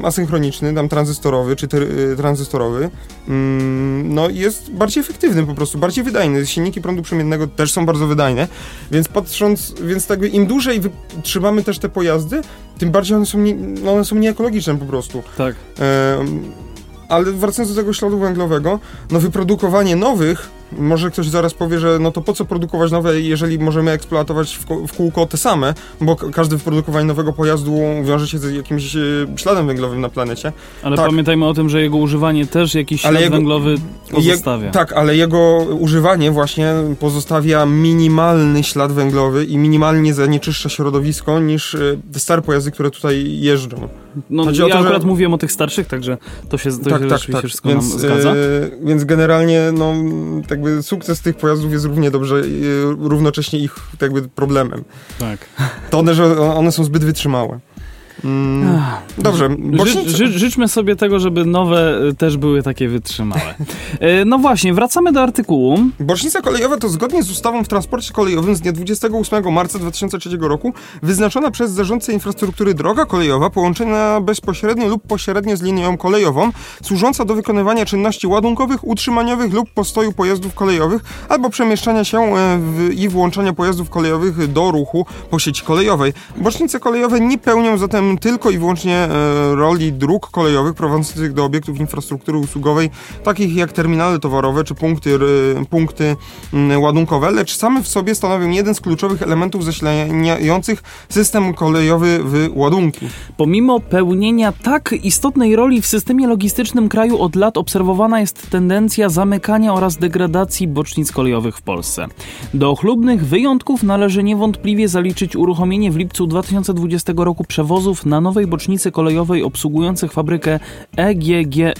asynchroniczny, tam tranzystorowy czy tranzystorowy, mm, no jest bardziej efektywny po prostu, bardziej wydajny. Silniki prądu przemiennego też są bardzo wydajne, więc patrząc, więc tak jakby im dłużej trzymamy też te pojazdy, tym bardziej one są, nie, no one są nieekologiczne po prostu. Tak. Em, ale wracając do tego śladu węglowego, no wyprodukowanie nowych, może ktoś zaraz powie, że no to po co produkować nowe, jeżeli możemy eksploatować w, ko- w kółko te same, bo k- każde wyprodukowanie nowego pojazdu wiąże się z jakimś e, śladem węglowym na planecie. Ale Tak. pamiętajmy o tym, że jego używanie też jakiś ślad jego- węglowy pozostawia. Je, tak, ale jego używanie właśnie pozostawia minimalny ślad węglowy i minimalnie zanieczyszcza środowisko niż e, te stare pojazdy, które tutaj jeżdżą. No, Chodzi ja to, że- akurat mówiłem o tych starszych, także to się, to się rzeczywiście wszystko Więc, nam zgadza. e, więc generalnie, no, tak jakby sukces tych pojazdów jest równie dobrze, e, równocześnie ich jakby problemem. tak. To one, że one są zbyt wytrzymałe. Mm, dobrze, Ży, bocznice. ży, życzmy sobie tego, żeby nowe y, też były takie wytrzymałe. E, No właśnie, wracamy do artykułu. Bocznica kolejowa to zgodnie z ustawą w transporcie kolejowym z dnia 28 marca 2003 roku wyznaczona przez zarządcę infrastruktury droga kolejowa połączona bezpośrednio lub pośrednio z linią kolejową, służąca do wykonywania czynności ładunkowych, utrzymaniowych lub postoju pojazdów kolejowych albo przemieszczania się e, w, i włączania pojazdów kolejowych do ruchu po sieci kolejowej. Bocznice kolejowe nie pełnią zatem tylko i wyłącznie e, roli dróg kolejowych prowadzących do obiektów infrastruktury usługowej, takich jak terminale towarowe czy punkty, punkty ładunkowe, lecz same w sobie stanowią jeden z kluczowych elementów zasilających system kolejowy w ładunki. Pomimo pełnienia tak istotnej roli w systemie logistycznym kraju od lat obserwowana jest tendencja zamykania oraz degradacji bocznic kolejowych w Polsce. Do chlubnych wyjątków należy niewątpliwie zaliczyć uruchomienie w lipcu 2020 roku przewozów na nowej bocznicy kolejowej obsługujących fabrykę EGGER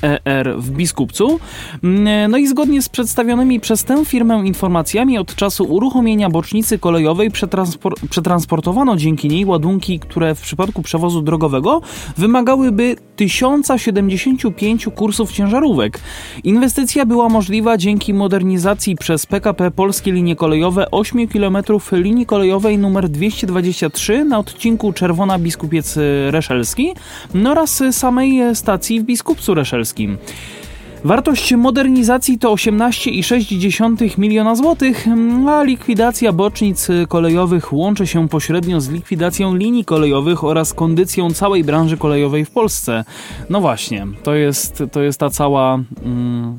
w Biskupcu. Mm, No i zgodnie z przedstawionymi przez tę firmę informacjami od czasu uruchomienia bocznicy kolejowej przetranspor- przetransportowano dzięki niej ładunki, które w przypadku przewozu drogowego wymagałyby 1075 kursów ciężarówek. Inwestycja była możliwa dzięki modernizacji przez PKP Polskie Linie Kolejowe 8 km linii kolejowej nr 223 na odcinku Czerwona Biskupiec Reszelski no oraz samej stacji w Biskupcu Reszelskim. Wartość modernizacji to 18,6 miliona złotych, a likwidacja bocznic kolejowych łączy się pośrednio z likwidacją linii kolejowych oraz kondycją całej branży kolejowej w Polsce. No właśnie, to jest, to jest ta cała. Mm,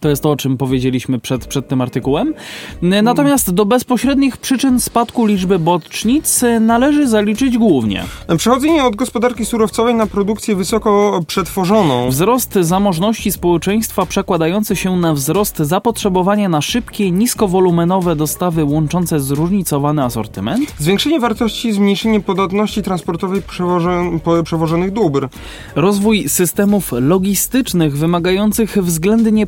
to jest to, o czym powiedzieliśmy przed, przed tym artykułem. Natomiast do bezpośrednich przyczyn spadku liczby bocznic należy zaliczyć głównie Przechodzenie od gospodarki surowcowej na produkcję wysoko przetworzoną. Wzrost zamożności społeczeństwa przekładający się na wzrost zapotrzebowania na szybkie, niskowolumenowe dostawy łączące zróżnicowany asortyment, Zwiększenie wartości, zmniejszenie podatności transportowej przewożen, przewożonych dóbr. rozwój systemów logistycznych wymagających względnie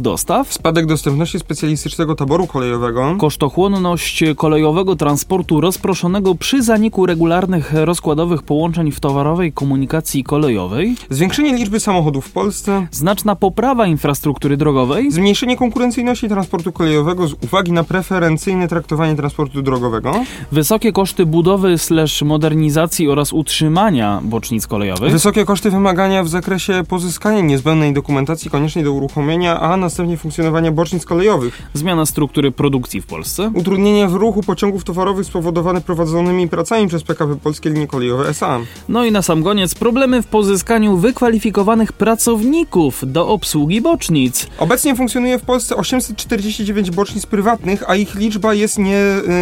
dostaw, Spadek dostępności specjalistycznego taboru kolejowego. kosztochłonność kolejowego transportu rozproszonego przy zaniku regularnych rozkładowych połączeń w towarowej komunikacji kolejowej, Zwiększenie liczby samochodów w Polsce. znaczna poprawa infrastruktury drogowej, Zmniejszenie konkurencyjności transportu kolejowego z uwagi na preferencyjne traktowanie transportu drogowego. wysokie koszty budowy slash modernizacji oraz utrzymania bocznic kolejowych, Wysokie koszty wymagania w zakresie pozyskania niezbędnej dokumentacji koniecznej do uruchomienia a następnie funkcjonowania bocznic kolejowych. Zmiana struktury produkcji w Polsce. Utrudnienia w ruchu pociągów towarowych spowodowane prowadzonymi pracami przez PKP Polskie Linie Kolejowe S.A. No i na sam koniec problemy w pozyskaniu wykwalifikowanych pracowników do obsługi bocznic. Obecnie funkcjonuje w Polsce 849 bocznic prywatnych, a ich liczba jest nie,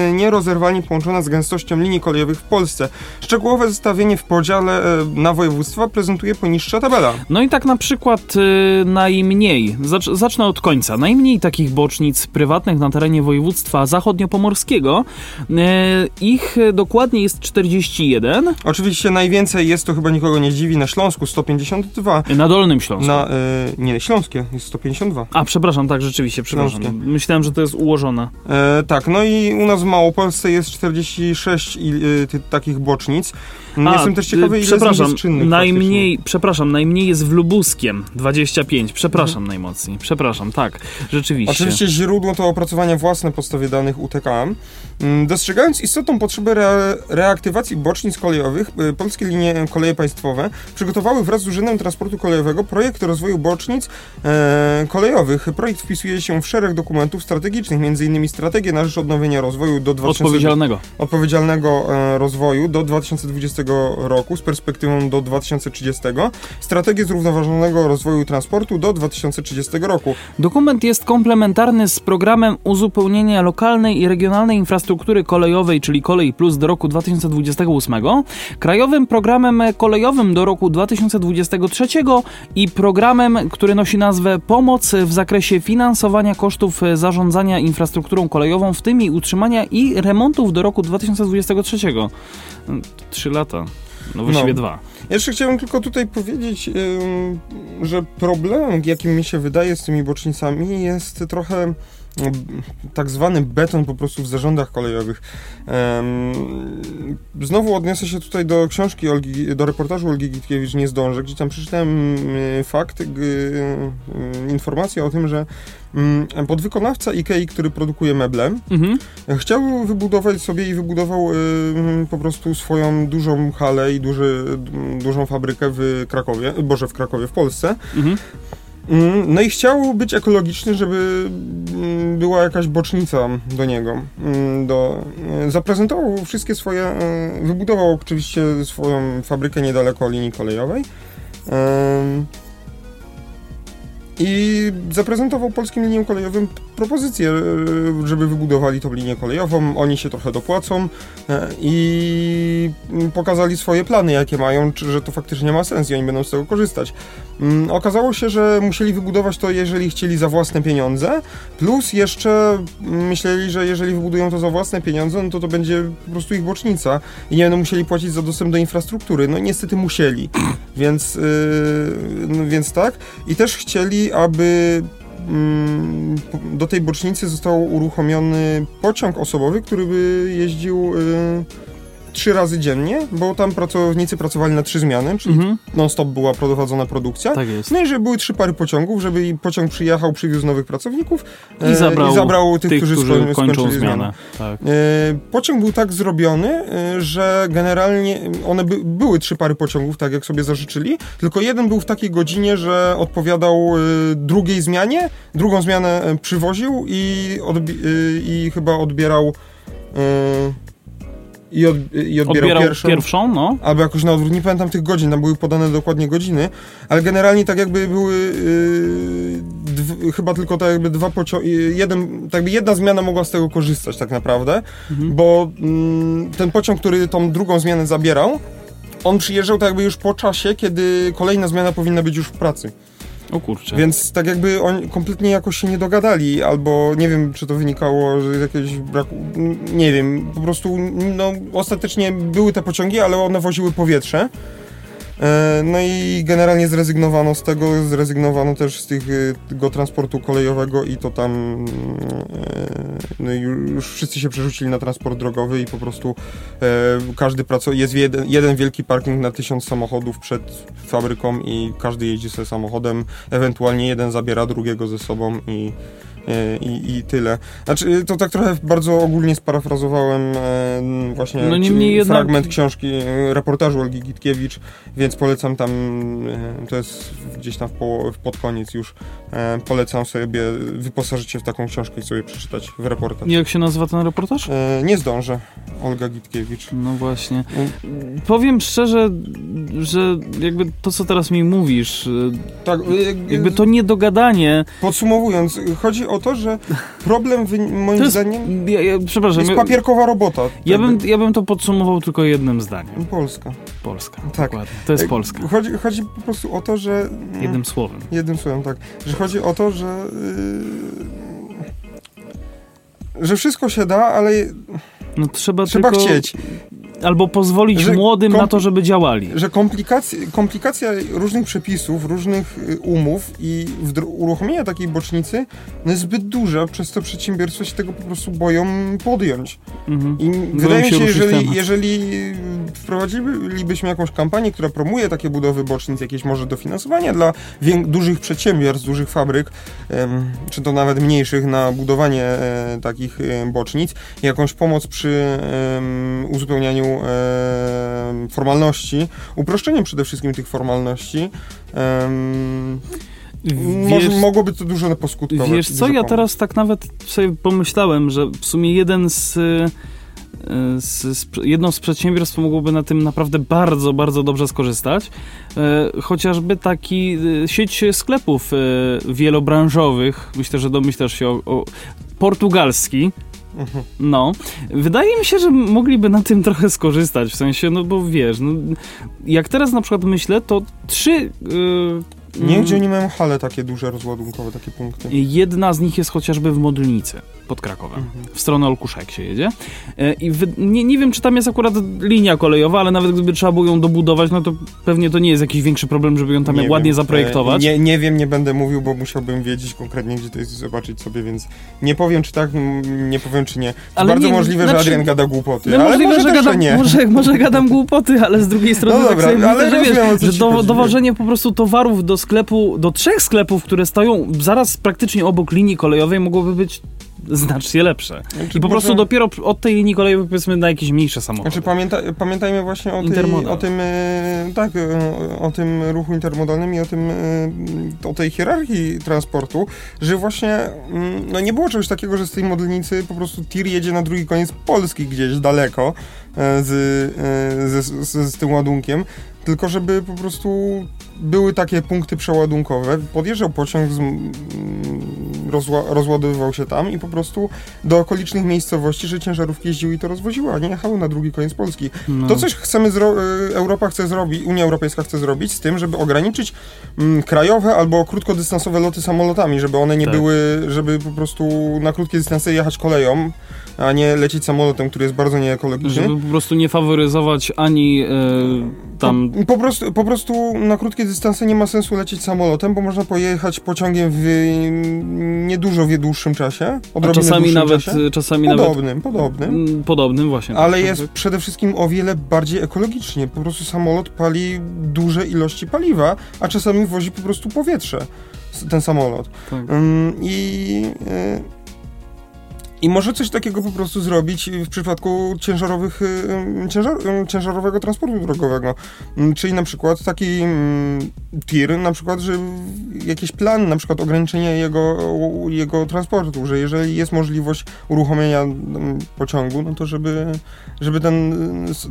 y, nierozerwalnie połączona z gęstością linii kolejowych w Polsce. Szczegółowe zestawienie w podziale y, na województwa prezentuje poniższa tabela. No i tak na przykład y, najmniej, zacz, zacznę od końca, najmniej takich bocznic prywatnych na terenie województwa zachodniopomorskiego. Y, ich dokładnie jest 41 Oczywiście najwięcej jest, to chyba nikogo nie dziwi, na Śląsku 152. na Dolnym Śląsku. Na, y, nie, Śląskie jest 152. A, przepraszam, tak, rzeczywiście, przepraszam. Śląskie. Myślałem, że to jest ułożone. E, tak, no i u nas w Małopolsce jest 46 i, y, ty, takich bocznic. A, Jestem też ciekawy, ile przepraszam, jest czynnych najmniej, przepraszam, najmniej jest w Lubuskiem, 25, przepraszam najmocniej, przepraszam, tak, rzeczywiście. Oczywiście źródło to opracowania własne podstawie danych UTKM. Mm, Dostrzegając istotną potrzebę re reaktywacji bocznic kolejowych, y, polskie linie koleje państwowe przygotowały wraz z Urzędem Transportu Kolejowego projekt rozwoju bocznic e, kolejowych. Projekt wpisuje się w szereg dokumentów strategicznych, m.in. strategię na rzecz odnowienia rozwoju do 2000 Odpowiedzialnego. odpowiedzialnego e, rozwoju do 2020 roku z perspektywą do 2030, strategię zrównoważonego rozwoju transportu do 2030 roku. Dokument jest komplementarny z programem uzupełnienia lokalnej i regionalnej infrastruktury kolejowej, czyli Kolej Plus do roku 2028, krajowym programem kolejowym do roku 2023 i programem, który nosi nazwę Pomoc w zakresie finansowania kosztów zarządzania infrastrukturą kolejową, w tym jej utrzymania i remontów do roku 2023. Trzy lata. No właściwie No. dwa. Jeszcze chciałbym tylko tutaj powiedzieć, że problemem, jakim mi się wydaje z tymi bocznicami, jest trochę tak zwany beton po prostu w zarządach kolejowych. Znowu odniosę się tutaj do książki, Olgi, do reportażu Olgi Gitkiewicz Nie zdążę, gdzie tam przeczytałem y, fakt, y, informację o tym, że mm, podwykonawca IKEA, który produkuje meble, Mhm. Chciał wybudować sobie i wybudował y, po prostu swoją dużą halę i duży, dużą fabrykę w Krakowie, boże w Krakowie, w Polsce. Mhm. Mm, No i chciał być ekologiczny, żeby mm, była jakaś bocznica do niego. Mm, Do, y, zaprezentował wszystkie swoje, y, wybudował oczywiście swoją fabrykę niedaleko linii kolejowej. I zaprezentował polskim liniom kolejowym propozycję, e, żeby wybudowali tą linię kolejową. Oni się trochę dopłacą e, i pokazali swoje plany, jakie mają, czy, że to faktycznie ma sens i oni będą z tego korzystać. Mm, Okazało się, że musieli wybudować to, jeżeli chcieli za własne pieniądze, plus jeszcze mm, myśleli, że jeżeli wybudują to za własne pieniądze, no to to będzie po prostu ich bocznica i nie będą musieli płacić za dostęp do infrastruktury. No niestety musieli, więc, yy, no, więc tak. I też chcieli, aby mm, do tej bocznicy został uruchomiony pociąg osobowy, który by jeździł y, trzy razy dziennie, bo tam pracownicy pracowali na trzy zmiany, czyli Mhm. non-stop była prowadzona produkcja. Tak jest. No i żeby były trzy pary pociągów, żeby pociąg przyjechał, przywiózł nowych pracowników e, I zabrał, i zabrał tych, którzy, sko- kończą skończyli zmianę. Tak. E, Pociąg był tak zrobiony, e, że generalnie one by, były trzy pary pociągów, tak jak sobie zażyczyli, tylko jeden był w takiej godzinie, że odpowiadał e, drugiej zmianie, drugą zmianę e, przywoził i, e, i chyba odbierał e, i, od, i odbierał, Odbierał pierwszą. pierwszą, no. Albo jakoś na odwrót, nie pamiętam tych godzin, tam były podane dokładnie godziny, ale generalnie tak jakby były yy, dw, chyba tylko tak jakby dwa pociągi, jeden, tak jakby jedna zmiana mogła z tego korzystać tak naprawdę, Mhm. bo mm, ten pociąg, który tą drugą zmianę zabierał, on przyjeżdżał tak jakby już po czasie, kiedy kolejna zmiana powinna być już w pracy. O kurczę. Więc tak jakby oni kompletnie jakoś się nie dogadali, albo nie wiem, czy to wynikało z jakiegoś braku, nie wiem, po prostu no ostatecznie były te pociągi, ale one woziły powietrze. E, No i generalnie zrezygnowano z tego, zrezygnowano też z e, tego transportu kolejowego i to tam e, no już wszyscy się przerzucili na transport drogowy i po prostu każdy pracuje, jest jeden, jeden wielki parking na tysiąc samochodów przed fabryką i każdy jeździ sobie samochodem, ewentualnie jeden zabiera drugiego ze sobą i i, i tyle. Znaczy, to tak trochę bardzo ogólnie sparafrazowałem e, właśnie No niemniej jednak- fragment książki, e, reportażu Olgi Gitkiewicz, więc polecam tam, e, to jest gdzieś tam w, pod koniec już, e, polecam sobie wyposażyć się w taką książkę i sobie przeczytać w reportaż. Jak się nazywa ten reportaż? E, nie zdążę, Olga Gitkiewicz. No właśnie. Powiem szczerze, że jakby to, co teraz mi mówisz, Tak, e, jakby to niedogadanie, Podsumowując, chodzi o to, że problem moim jest, zdaniem ja, ja, przepraszam, jest papierkowa robota. ja, bym, ja bym to podsumował tylko jednym zdaniem. Polska. Polska, Tak. dokładnie. To jest E, Polska. Chodzi, chodzi po prostu o to, że... Jednym słowem. Jednym słowem, tak. Że chodzi o to, że... Yy, że wszystko się da, ale No trzeba, trzeba tylko, chcieć. Albo pozwolić Że młodym na to, żeby działali. Że komplikacja, komplikacja różnych przepisów, różnych y, umów i uruchomienia takiej bocznicy no jest zbyt duża, przez to przedsiębiorstwa się tego po prostu boją podjąć. Mhm. I wydaje mi się się, jeżeli, jeżeli wprowadzilibyśmy jakąś kampanię, która promuje takie budowy bocznic, jakieś może dofinansowania dla dużych przedsiębiorstw, dużych fabryk, czy to nawet mniejszych na budowanie e, takich e, bocznic, jakąś pomoc przy uzupełnianiu em, formalności, uproszczeniem przede wszystkim tych formalności, Wiesz, mogłoby to dużo poskutkować. wiesz co, ja teraz tak nawet sobie pomyślałem, że w sumie jeden z... y, Z, z, jedno z przedsiębiorstw mogłoby na tym naprawdę bardzo, bardzo dobrze skorzystać. E, chociażby taki e, sieć sklepów e, wielobranżowych, myślę, że domyślasz się o, o portugalski, Mhm. No, wydaje mi się, że mogliby na tym trochę skorzystać, w sensie, no bo wiesz, no, jak teraz na przykład myślę, to trzy... Yy, Nie wiem, mm, gdzie oni mają hale takie duże, rozładunkowe, takie punkty. Jedna z nich jest chociażby w Modlnicy pod Krakowem. Mhm. W stronę Olkuszek się jedzie. E, I wy, nie, nie wiem, czy tam jest akurat linia kolejowa, ale nawet gdyby trzeba było ją dobudować, no to pewnie to nie jest jakiś większy problem, żeby ją tam Nie ładnie wiem. zaprojektować. E, Nie, nie wiem, nie będę mówił, bo musiałbym wiedzieć konkretnie, gdzie to jest i zobaczyć sobie, więc nie powiem, czy tak, m, nie powiem, czy nie. Ale bardzo nie- możliwe, znaczy- że Adrian gada głupoty, No ale możliwe, może że też, gadam, nie. Może, może gadam głupoty, ale z drugiej strony No tak dobra, sobie myślę, ale że wiesz, że do, chodzi, dowożenie po prostu towarów do sklepu, do trzech sklepów, które stoją zaraz praktycznie obok linii kolejowej mogłoby być znacznie lepsze. I po może- prostu dopiero od tej linii kolejowej powiedzmy na jakieś mniejsze samochody. Znaczy pamięta, pamiętajmy właśnie o, tej, o tym, e, tak, e, o tym ruchu intermodalnym i o tym, e, o tej hierarchii transportu, że właśnie mm, no nie było czegoś takiego, że z tej modlnicy po prostu tir jedzie na drugi koniec Polski gdzieś daleko z, z, z, z tym ładunkiem, tylko żeby po prostu były takie punkty przeładunkowe, podjeżdżał pociąg, z, mm, rozła, rozładowywał się tam i po prostu do okolicznych miejscowości, że ciężarówki jeździły i to rozwoziły, a nie jechały na drugi koniec Polski. No. To coś chcemy, y, Europa chce zrobić, Unia Europejska chce zrobić z tym, żeby ograniczyć mm, krajowe albo krótkodystansowe loty samolotami, żeby one nie Tak. były, żeby po prostu na krótkie dystanse jechać koleją, a nie lecieć samolotem, który jest bardzo nieekologiczny. Żeby po prostu nie faworyzować ani e, tam... Po, po, prostu, po prostu na krótkie dystanse nie ma sensu lecieć samolotem, bo można pojechać pociągiem w niedużo w dłuższym czasie. A czasami nawet, Czasie. czasami nawet Podobnym, podobnym. mm, podobnym właśnie. Ale tak, jest tak. przede wszystkim o wiele bardziej ekologicznie. Po prostu samolot pali duże ilości paliwa, a czasami wozi po prostu powietrze, ten samolot. Tak. Ym, I, y, I może coś takiego po prostu zrobić w przypadku ciężarowych, y, ciężar, y, ciężarowego transportu drogowego. Ym, Czyli na przykład taki mm, tir, na przykład, że jakiś plan, na przykład ograniczenia jego, jego transportu, że jeżeli jest możliwość uruchomienia mm, pociągu, no to żeby, żeby ten,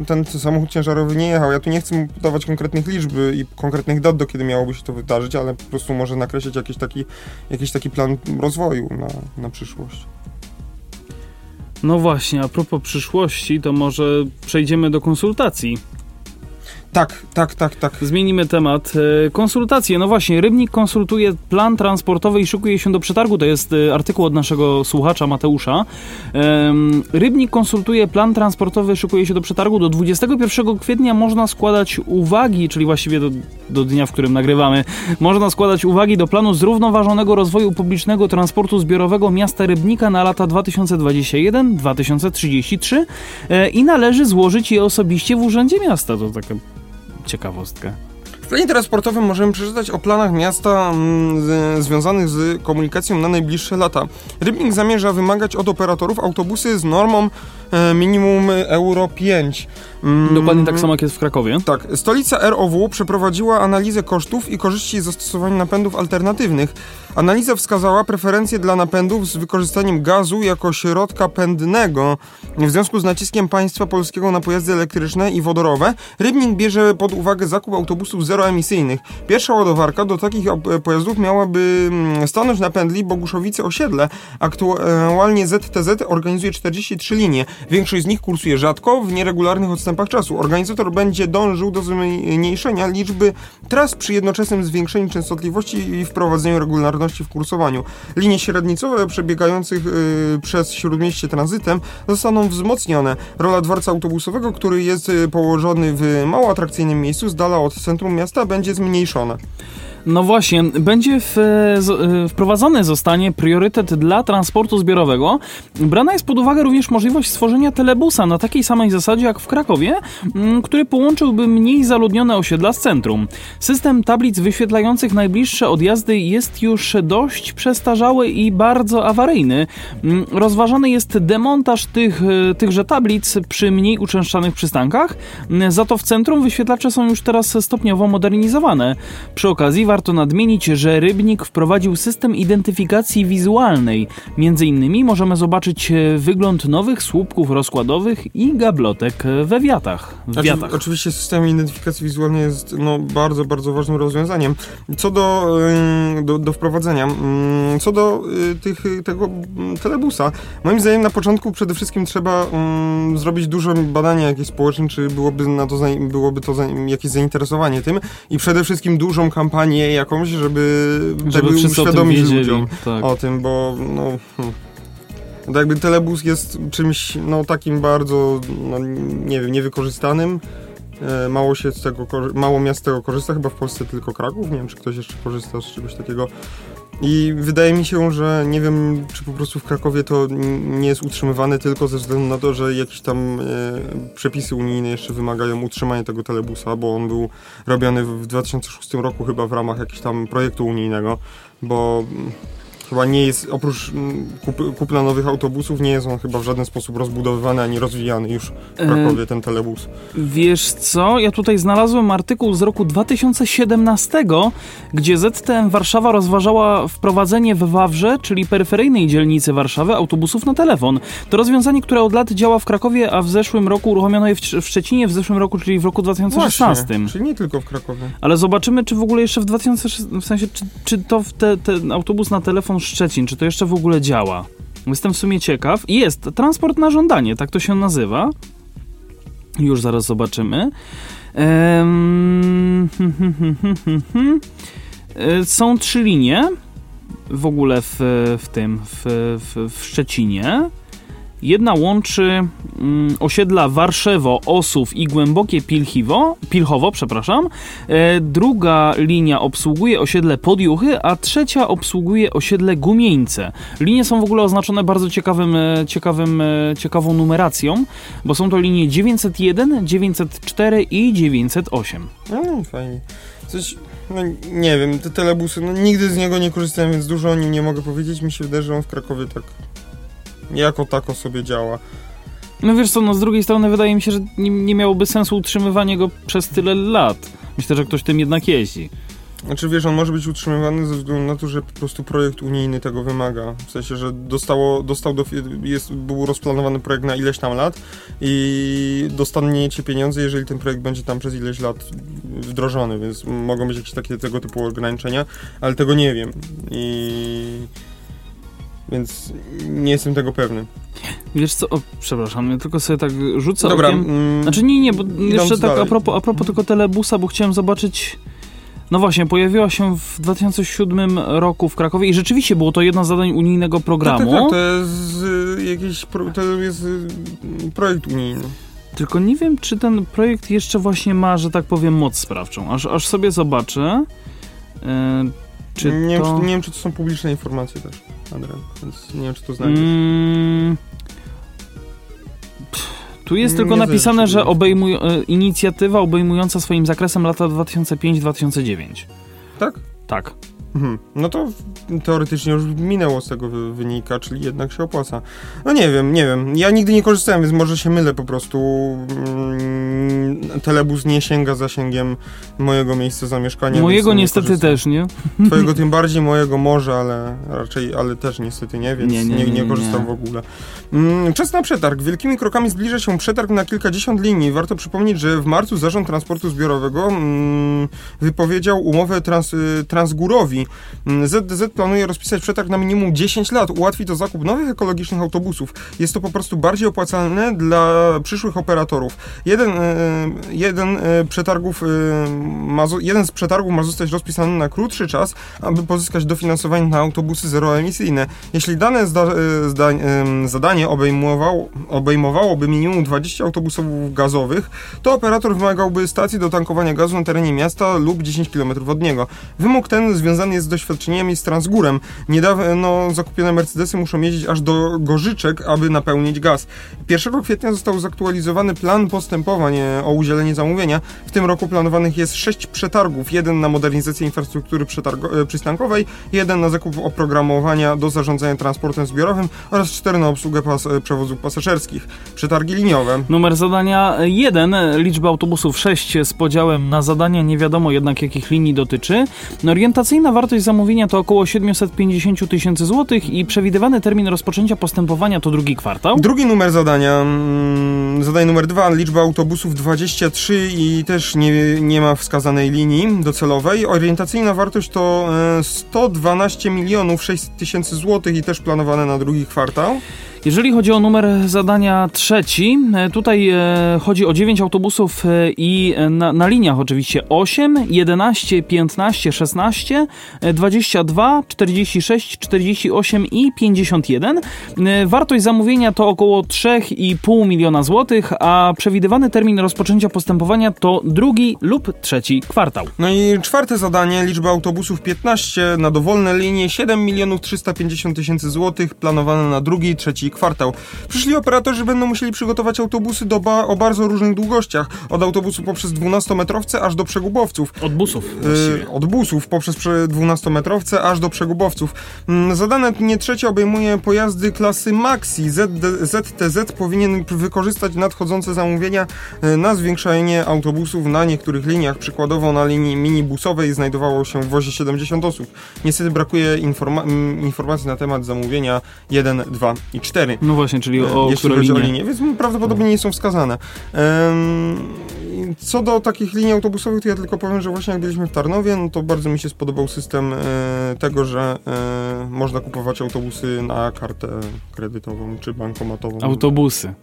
ten samochód ciężarowy nie jechał. Ja tu nie chcę podawać konkretnych liczb i konkretnych dat, do kiedy miałoby się to wydarzyć, ale po prostu może nakreślić jakiś taki, jakiś taki plan rozwoju na, na przyszłość. No właśnie, a propos przyszłości, to może przejdziemy do konsultacji. Tak, tak, tak, tak. Zmienimy temat. E, Konsultacje. No właśnie, Rybnik konsultuje plan transportowy i szykuje się do przetargu. To jest e, artykuł od naszego słuchacza Mateusza. Rybnik konsultuje plan transportowy, szykuje się do przetargu. Do 21 kwietnia można składać uwagi, czyli właściwie do, do dnia, w którym nagrywamy, można składać uwagi do planu zrównoważonego rozwoju publicznego transportu zbiorowego miasta Rybnika na lata 2021-2033 e, i należy złożyć je osobiście w Urzędzie Miasta. To taka ciekawostka. W planie transportowym możemy przeczytać o planach miasta mm, z, związanych z komunikacją na najbliższe lata. Rybnik zamierza wymagać od operatorów autobusy z normą e, minimum Euro 5. Mm, Dokładnie tak samo jak jest w Krakowie. Tak, stolica ROW przeprowadziła analizę kosztów i korzyści zastosowania napędów alternatywnych. Analiza wskazała preferencje dla napędów z wykorzystaniem gazu jako środka pędnego. W związku z naciskiem państwa polskiego na pojazdy elektryczne i wodorowe, Rybnik bierze pod uwagę zakup autobusów zeroemisyjnych. Pierwsza ładowarka do takich pojazdów miałaby mm, stanąć na pędli Boguszowice-Osiedle. Aktualnie ZTZ organizuje 43 linie. Większość z nich kursuje rzadko, w nieregularnych odstępach czasu. Organizator będzie dążył do zmniejszenia liczby tras przy jednoczesnym zwiększeniu częstotliwości i wprowadzeniu regularności w kursowaniu. Linie średnicowe przebiegających y, przez śródmieście tranzytem zostaną wzmocnione. Rola dworca autobusowego, który jest y, położony w mało atrakcyjnym miejscu z dala od centrum miasta, będzie zmniejszona. No właśnie, będzie w, z, e, wprowadzony zostanie priorytet dla transportu zbiorowego. Brana jest pod uwagę również możliwość stworzenia telebusa na takiej samej zasadzie jak w Krakowie, m, który połączyłby mniej zaludnione osiedla z centrum. System tablic wyświetlających najbliższe odjazdy jest już dość przestarzały i bardzo awaryjny. M, Rozważany jest demontaż tych, e, tychże tablic przy mniej uczęszczanych przystankach, za to w centrum wyświetlacze są już teraz stopniowo modernizowane. Przy okazji nadmienić, że Rybnik wprowadził system identyfikacji wizualnej. Między innymi możemy zobaczyć e, wygląd nowych słupków rozkładowych i gablotek we wiatach. W Znaczy, wiatach. oczywiście system identyfikacji wizualnej jest no, bardzo, bardzo ważnym rozwiązaniem. Co do, do, do wprowadzenia, co do y, tych, tego ym, telebusa, moim zdaniem na początku przede wszystkim trzeba ym, zrobić duże badanie jakieś społeczne, czy byłoby, na to, byłoby to jakieś zainteresowanie tym i przede wszystkim dużą kampanię jakąś, żeby, Żeby o tym uświadomić ludziom Tak. o tym, bo no... To jakby telebus jest czymś no takim bardzo, no, nie wiem, niewykorzystanym. E, Mało się z tego, mało miast z tego korzysta, chyba w Polsce tylko Kraków. Nie wiem, czy ktoś jeszcze korzysta z czegoś takiego. I wydaje mi się, że nie wiem, czy po prostu w Krakowie to nie jest utrzymywane tylko ze względu na to, że jakieś tam e, przepisy unijne jeszcze wymagają utrzymania tego telebusa, bo on był robiony w w 2006 roku chyba w ramach jakiegoś tam projektu unijnego, bo chyba nie jest, oprócz mm, kup, kupna nowych autobusów, nie jest on chyba w żaden sposób rozbudowywany ani rozwijany już w E, Krakowie, ten telebus. Wiesz co, ja tutaj znalazłem artykuł z roku 2017, gdzie ZTM Warszawa rozważała wprowadzenie w Wawrze, czyli peryferyjnej dzielnicy Warszawy, autobusów na telefon. To rozwiązanie, które od lat działa w Krakowie, a w zeszłym roku uruchomiono je w, w Szczecinie, w zeszłym roku, czyli w roku 2016. Właśnie, czyli nie tylko w Krakowie. Ale zobaczymy, czy w ogóle jeszcze w 2016, w sensie, czy, czy to te, ten autobus na telefon Szczecin, czy to jeszcze w ogóle działa? Jestem w sumie ciekaw. Jest transport na żądanie, tak to się nazywa. Już zaraz zobaczymy. Ehm, Są trzy linie w ogóle w, w tym, w, w, w Szczecinie. Jedna łączy mm, osiedla Warszewo, Osów i Głębokie Pilchiwo, Pilchowo, przepraszam. E, druga linia obsługuje osiedle Podjuchy, a trzecia obsługuje osiedle Gumieńce. Linie są w ogóle oznaczone bardzo ciekawym, e, ciekawym, e, ciekawą numeracją, bo są to linie 901, 904 i 908. No, fajnie. Coś, no nie wiem, te telebusy, no nigdy z niego nie korzystałem, więc dużo o nim nie mogę powiedzieć. Mi się wydaje, że on w Krakowie tak jako tako sobie działa. No wiesz co, no z drugiej strony wydaje mi się, że nie, nie miałoby sensu utrzymywanie go przez tyle lat. Myślę, że ktoś tym jednak jeździ. Znaczy wiesz, on może być utrzymywany ze względu na to, że po prostu projekt unijny tego wymaga. W sensie, że dostało, dostał do, jest, był rozplanowany projekt na ileś tam lat i dostaniecie pieniądze, jeżeli ten projekt będzie tam przez ileś lat wdrożony, więc mogą być jakieś takie tego typu ograniczenia, ale tego nie wiem. I więc nie jestem tego pewny. Wiesz co, o, przepraszam, ja tylko sobie tak rzucę Dobra, okiem. mm, Znaczy nie, nie, bo jeszcze tak dalej. a propos, a propos tylko telebusa, bo chciałem zobaczyć... No właśnie, pojawiła się w 2007 roku w Krakowie i rzeczywiście było to jedno z zadań unijnego programu. Tak, tak, tak, to jest y, jakiś, pro, to jest y, projekt unijny. Tylko nie wiem, czy ten projekt jeszcze właśnie ma, że tak powiem, moc sprawczą. Aż, aż sobie zobaczę. e, czy nie, wiem, to... czy, nie wiem, czy to są publiczne informacje też, Adrian, więc nie wiem, czy to znajdziesz. Mm, Tu jest Nie tylko wiem, napisane, że obejmuj, e, inicjatywa obejmująca swoim zakresem lata 2005-2009. Tak? Tak. Mhm. No to teoretycznie już minęło z tego wy- wynika, czyli jednak się opłaca. No nie wiem, nie wiem. Ja nigdy nie korzystałem, więc może się mylę po prostu. Mm, Telebus nie sięga zasięgiem mojego miejsca zamieszkania. Mojego nie niestety korzystam. też, nie? Twojego tym bardziej, mojego może, ale raczej, ale też niestety nie, więc Nie, nie, nie, nie, korzystam w ogóle. Mm, czas na przetarg. Wielkimi krokami zbliża się przetarg na kilkadziesiąt linii. Warto przypomnieć, że w marcu Zarząd Transportu Zbiorowego mm, wypowiedział umowę trans, y, ZDZ planuje rozpisać przetarg na minimum 10 lat. Ułatwi to zakup nowych ekologicznych autobusów. Jest to po prostu bardziej opłacalne dla przyszłych operatorów. Jeden, y, jeden, y, przetargów, y, ma, jeden z przetargów ma zostać rozpisany na krótszy czas, aby pozyskać dofinansowanie na autobusy zeroemisyjne. Jeśli dane zda, zda, zadanie obejmowało, obejmowałoby minimum 20 autobusów gazowych, to operator wymagałby stacji do tankowania gazu na terenie miasta lub 10 km od niego. Wymóg ten związany jest z doświadczeniami z Transgórem. Niedawno zakupione Mercedesy muszą jeździć aż do Gorzyczek, aby napełnić gaz. 1 kwietnia został zaktualizowany plan postępowań e, o udzielenie zamówienia. W tym roku planowanych jest 6 przetargów. Jeden na modernizację infrastruktury e, przystankowej, jeden na zakup oprogramowania do zarządzania transportem zbiorowym oraz 4 na obsługę pas- e, przewozów pasażerskich. Przetargi liniowe. Numer zadania 1, liczba autobusów 6 z podziałem na zadania, nie wiadomo jednak jakich linii dotyczy. No, Orientacyjna wartość zamówienia to około 750 tysięcy złotych i przewidywany termin rozpoczęcia postępowania to drugi kwartał. Drugi numer zadania, mm, zadanie numer dwa, liczba autobusów 23 i też nie, nie ma wskazanej linii docelowej. Orientacyjna wartość to e, 112 milionów 600 tysięcy złotych i też planowane na drugi kwartał. Jeżeli chodzi o numer zadania trzeci, e, tutaj e, chodzi o 9 autobusów e, i na, na liniach oczywiście 8, 11, 15, 16, e, 22, 46, 48 i 51. E, Wartość zamówienia to około 3,5 miliona złotych, a przewidywany termin rozpoczęcia postępowania to drugi lub trzeci kwartał. No i czwarte zadanie, liczba autobusów 15 na dowolne linie, 7 milionów 350 tysięcy złotych, planowane na drugi trzeci kwartał. Przyszli operatorzy będą musieli przygotować autobusy do ba- o bardzo różnych długościach, od autobusu poprzez 12-metrowce aż do przegubowców. Od busów Y, od busów poprzez prze- 12-metrowce aż do przegubowców. Mm, Zadane dnie trzecie obejmuje pojazdy klasy Maxi. ZD, ZTZ powinien wykorzystać nadchodzące zamówienia y, na zwiększenie autobusów na niektórych liniach. Przykładowo na linii minibusowej znajdowało się w wozie 70 osób. Niestety brakuje informa- informacji na temat zamówienia 1, 2 i 4. No właśnie, czyli o jeśli które chodzi o linie? linie, więc prawdopodobnie nie są wskazane. Co do takich linii autobusowych, to ja tylko powiem, że właśnie jak byliśmy w Tarnowie, no to bardzo mi się spodobał system e, tego, że e, można kupować autobusy na kartę kredytową czy bankomatową. Autobusy.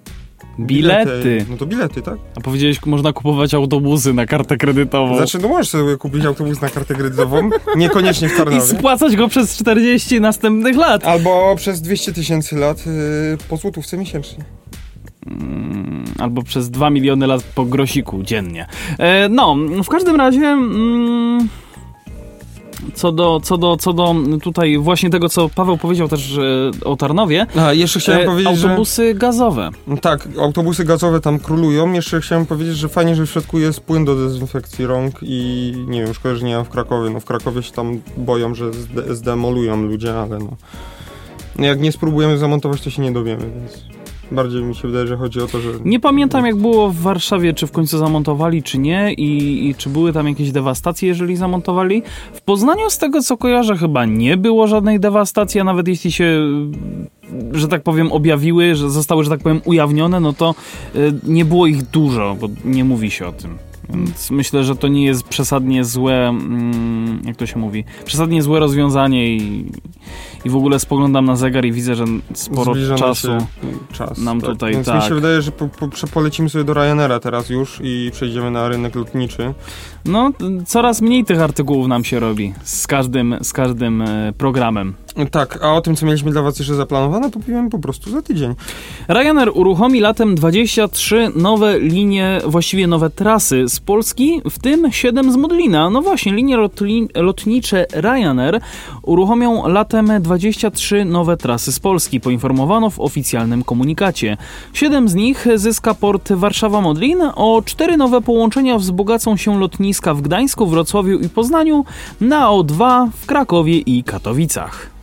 Bilety. No to bilety, tak? A powiedziałeś, można kupować autobusy na kartę kredytową. Znaczy, no możesz sobie kupić autobus na kartę kredytową, niekoniecznie w I Tarnowie. spłacać go przez 40 następnych lat. Albo przez 200 tysięcy lat y, po złotówce miesięcznie. Mm, Albo przez 2 miliony lat po grosiku dziennie. E, no, w każdym razie. Mm, co do, co, do, co do tutaj właśnie tego, co Paweł powiedział też o Tarnowie. A, jeszcze chciałem e, powiedzieć, że... autobusy gazowe. No Tak, autobusy gazowe tam królują. Jeszcze chciałem powiedzieć, że fajnie, że w środku jest płyn do dezynfekcji rąk i nie wiem, szkoda, że nie w Krakowie. No w Krakowie się tam boją, że zde- zdemolują ludzie, ale no... Jak nie spróbujemy zamontować, to się nie dowiemy, więc bardziej mi się wydaje, że chodzi o to, że... Nie pamiętam jak było w Warszawie, czy w końcu zamontowali, czy nie i, i czy były tam jakieś dewastacje, jeżeli zamontowali. W Poznaniu z tego co kojarzę chyba nie było żadnej dewastacji, a nawet jeśli się że tak powiem objawiły, że zostały, że tak powiem ujawnione, no to y, nie było ich dużo, bo nie mówi się o tym. Więc myślę, że to nie jest przesadnie złe, mm, jak to się mówi, przesadnie złe rozwiązanie i, i w ogóle spoglądam na zegar i widzę, że sporo Zbliża nam czasu. się czas. nam tak. tutaj, Więc mi tak. się wydaje, że po, po, polecimy sobie do Ryanaira teraz już i przejdziemy na rynek lotniczy. No, coraz mniej tych artykułów nam się robi z każdym, z każdym e, programem. Tak, a o tym, co mieliśmy dla Was jeszcze zaplanowane, powiemy po prostu za tydzień. Ryanair uruchomi latem 23 nowe linie, właściwie nowe trasy z Polski, w tym 7 z Modlina. No właśnie, linie lotnicze Ryanair uruchomią latem 23 nowe trasy z Polski, poinformowano w oficjalnym komunikacie. 7 z nich zyska port Warszawa-Modlin, o 4 nowe połączenia wzbogacą się lotniska w Gdańsku, Wrocławiu i Poznaniu, na O2 w Krakowie i Katowicach.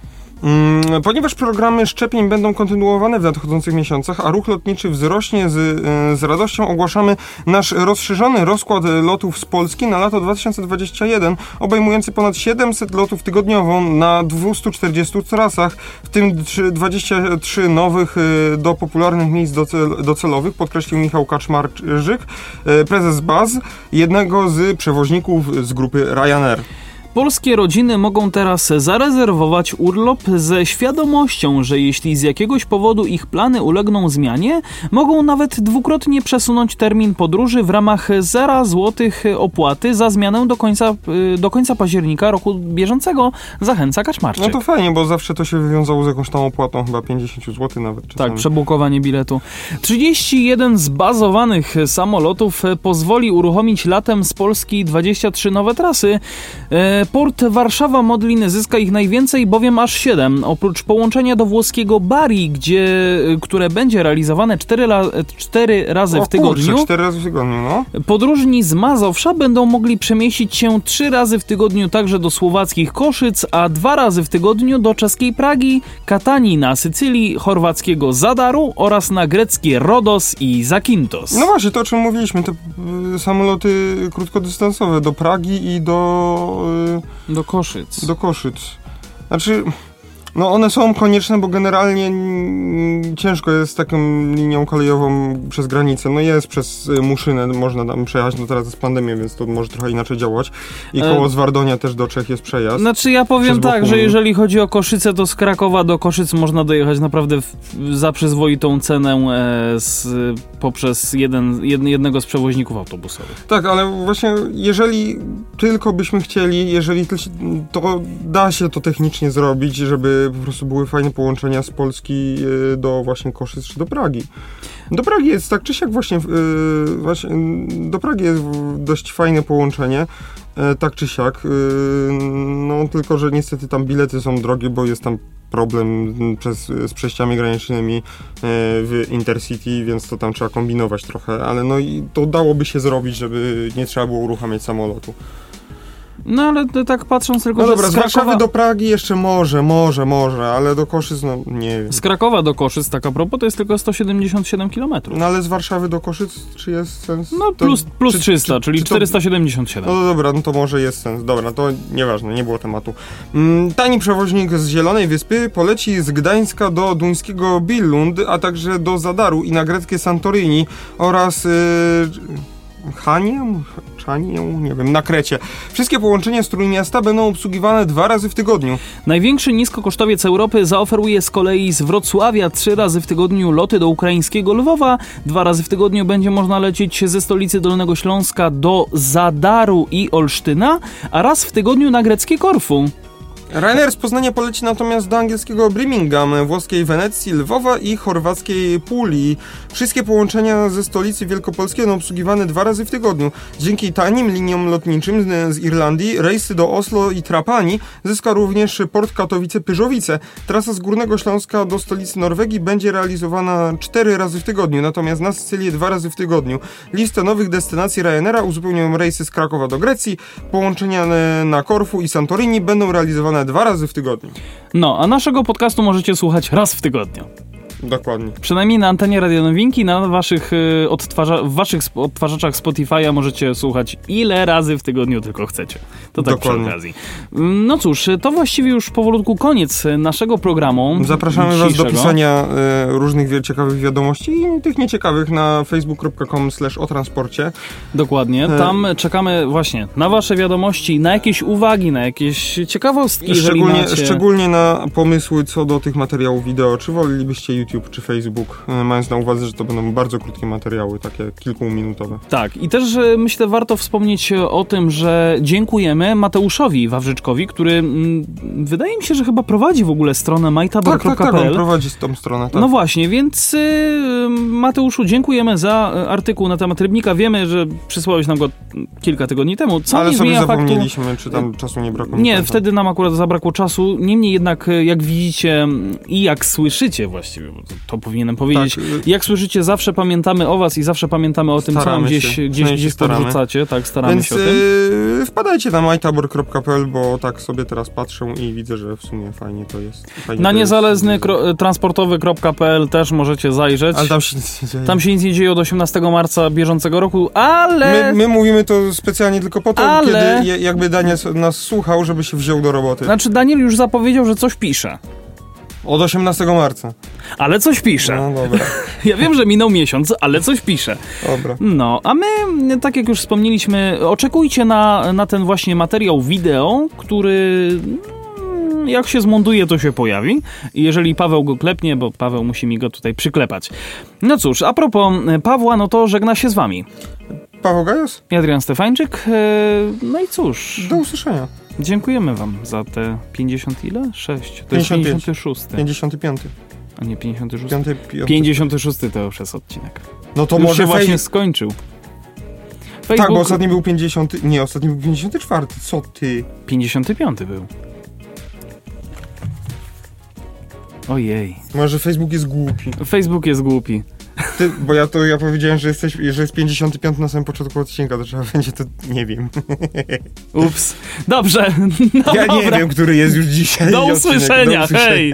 Mm, ponieważ programy szczepień będą kontynuowane w nadchodzących miesiącach, a ruch lotniczy wzrośnie z, e, z radością, ogłaszamy nasz rozszerzony rozkład lotów z Polski na lato 2021, obejmujący ponad 700 lotów tygodniowo na 240 trasach, w tym 23 nowych e, do popularnych miejsc docel, docelowych, podkreślił Michał Kaczmarczyk, e, prezes BAZ, jednego z przewoźników z grupy Ryanair. Polskie rodziny mogą teraz zarezerwować urlop ze świadomością, że jeśli z jakiegoś powodu ich plany ulegną zmianie, mogą nawet dwukrotnie przesunąć termin podróży w ramach 0 złotych opłaty za zmianę do końca, y, do końca października roku bieżącego, zachęca Kaczmarczyk. No to fajnie, bo zawsze to się wywiązało z jakąś tam opłatą, chyba 50 zł nawet. Czasami. Tak, przebukowanie biletu. 31 zbazowanych samolotów pozwoli uruchomić latem z Polski 23 nowe trasy. E, Port Warszawa-Modlin zyska ich najwięcej, bowiem aż 7. Oprócz połączenia do włoskiego Bari, gdzie, które będzie realizowane 4, la, 4 razy o, w tygodniu. Kurczę, 4 razy w tygodniu, no. Podróżni z Mazowsza będą mogli przemieścić się 3 razy w tygodniu także do słowackich Koszyc, a 2 razy w tygodniu do czeskiej Pragi, Katanii na Sycylii, chorwackiego Zadaru oraz na greckie Rodos i Zakintos. No właśnie, to o czym mówiliśmy, te y, samoloty krótkodystansowe do Pragi i do y, do Koszyc. Do Koszyc. Znaczy, no one są konieczne, bo generalnie ciężko jest taką linią kolejową przez granicę. No jest przez y, Muszynę, można tam przejechać, no teraz jest pandemia, więc to może trochę inaczej działać. I e, koło Zwardonia też do Czech jest przejazd. Znaczy ja powiem tak, że jeżeli chodzi o Koszyce, to z Krakowa do Koszyc można dojechać naprawdę w, za przyzwoitą cenę e, z, poprzez jeden, jed, jednego z przewoźników autobusowych. Tak, ale właśnie jeżeli tylko byśmy chcieli, jeżeli to da się to technicznie zrobić, żeby po prostu były fajne połączenia z Polski e, do właśnie Koszyc czy do Pragi. Do Pragi jest tak czy siak właśnie, e, właśnie do Pragi jest dość fajne połączenie, e, tak czy siak. No tylko, że niestety tam bilety są drogie, bo jest tam problem przez, z przejściami granicznymi w Intercity, więc to tam trzeba kombinować trochę, ale no i to dałoby się zrobić, żeby nie trzeba było uruchamiać samolotu. No ale tak patrząc tylko, no dobra, z, z Warszawy do Pragi jeszcze może, może, może, ale do Koszyc, no nie wiem. Z Krakowa do Koszyc, tak a propos, to jest tylko 177 km. No ale z Warszawy do Koszyc, czy jest sens? No plus, plus czy, 300, czy, czyli czy 477. No dobra, no to może jest sens. Dobra, to nieważne, nie było tematu. Mm, tani przewoźnik z Zielonej Wyspy poleci z Gdańska do duńskiego Billund, a także do Zadaru i na greckie Santorini oraz... Yy, Haniem? Czanię? Nie wiem, na Krecie. Wszystkie połączenia z Trójmiasta będą obsługiwane dwa razy w tygodniu. Największy niskokosztowiec Europy zaoferuje z kolei z Wrocławia trzy razy w tygodniu loty do ukraińskiego Lwowa. Dwa razy w tygodniu będzie można lecieć ze stolicy Dolnego Śląska do Zadaru i Olsztyna, a raz w tygodniu na greckie Korfu. Ryanair z Poznania poleci natomiast do angielskiego Birmingham, włoskiej Wenecji, Lwowa i chorwackiej Puli. Wszystkie połączenia ze stolicy Wielkopolskiej będą obsługiwane dwa razy w tygodniu. Dzięki tanim liniom lotniczym z Irlandii rejsy do Oslo i Trapani zyska również port Katowice-Pyżowice. Trasa z Górnego Śląska do stolicy Norwegii będzie realizowana cztery razy w tygodniu, natomiast na Sycylię dwa razy w tygodniu. Listę nowych destynacji Ryanaira uzupełniają rejsy z Krakowa do Grecji, połączenia na Korfu i Santorini będą realizowane dwa razy w tygodniu. No, a naszego podcastu możecie słuchać raz w tygodniu. Dokładnie. Przynajmniej na antenie Radio Nowinki, na waszych, y, odtwarza w waszych odtwarzaczach Spotify'a możecie słuchać ile razy w tygodniu tylko chcecie. To tak Dokładnie. przy okazji. Mm, no cóż, to właściwie już powolutku koniec naszego programu. Zapraszamy was do pisania y, różnych ciekawych wiadomości i tych nieciekawych na facebook.com slash o transporcie. Dokładnie. E, Tam czekamy właśnie na wasze wiadomości, na jakieś uwagi, na jakieś ciekawostki, szczególnie, szczególnie na pomysły co do tych materiałów wideo. Czy wolelibyście YouTube YouTube czy Facebook, e, mając na uwadze, że to będą bardzo krótkie materiały, takie kilkuminutowe. Tak, i też e, myślę, warto wspomnieć e, o tym, że dziękujemy Mateuszowi Wawrzyczkowi, który mm, wydaje mi się, że chyba prowadzi w ogóle stronę Tak, mytabor.pl. tak, tak, on prowadzi tą stronę, tak. No właśnie, więc y, Mateuszu, dziękujemy za artykuł na temat Rybnika. Wiemy, że przysłałeś nam go kilka tygodni temu. Co Ale nie sobie zmienia faktu... zapomnieliśmy, czy tam czasu nie brakło. Nie, pamiętam. wtedy nam akurat zabrakło czasu. Niemniej jednak, jak widzicie mm, i jak słyszycie właściwie, to, powinienem powiedzieć, Tak, y, jak słyszycie, zawsze pamiętamy o was i zawsze pamiętamy o tym, co nam Staramy gdzieś, się. gdzieś, gdzieś staramy. podrzucacie. Tak, staramy Więc się o tym. yy, wpadajcie na mytabor.pl, bo tak sobie teraz patrzę i widzę, że w sumie fajnie to jest. Fajnie Na niezależny kro- transportowy.pl też możecie zajrzeć. Ale tam się nic nie dzieje. Tam się nic nie dzieje od 18 marca bieżącego roku, ale... My, my mówimy to specjalnie tylko po to, Ale- kiedy jakby Daniel nas słuchał, żeby się wziął do roboty. Znaczy, Daniel już zapowiedział, że coś pisze. Od 18 marca. Ale coś pisze. No dobra, Ja wiem, że minął miesiąc, ale coś pisze. dobra. No, a my, tak jak już wspomnieliśmy, oczekujcie na, na ten właśnie materiał wideo, który mm, jak się zmontuje, to się pojawi. Jeżeli Paweł go klepnie, bo Paweł musi mi go tutaj przyklepać. No cóż, a propos e, Pawła, no to żegna się z wami. Paweł Gajos, Adrian Stefańczyk, e, no i cóż, do usłyszenia. Dziękujemy wam za te 50 ile? 6. To jest 55. 56. 55. A nie 56. 5, 5. 56 to już jest odcinek. No to już może się właśnie właśnie. skończył. Tak, Facebook bo ostatni był 50. Nie, ostatni był 54. Co ty? 55 był. Ojej. Może Facebook jest głupi. Facebook jest głupi. Ty, bo ja to ja powiedziałem, że jesteś, że jest 55 na samym początku odcinka, to trzeba będzie to nie wiem. Ups. Dobrze. No ja nie dobra. wiem, który jest już dzisiaj. Do odcinek. usłyszenia. Hej.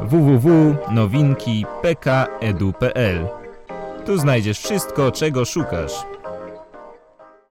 www.nowinki.pkedu.pl Tu znajdziesz wszystko, czego szukasz.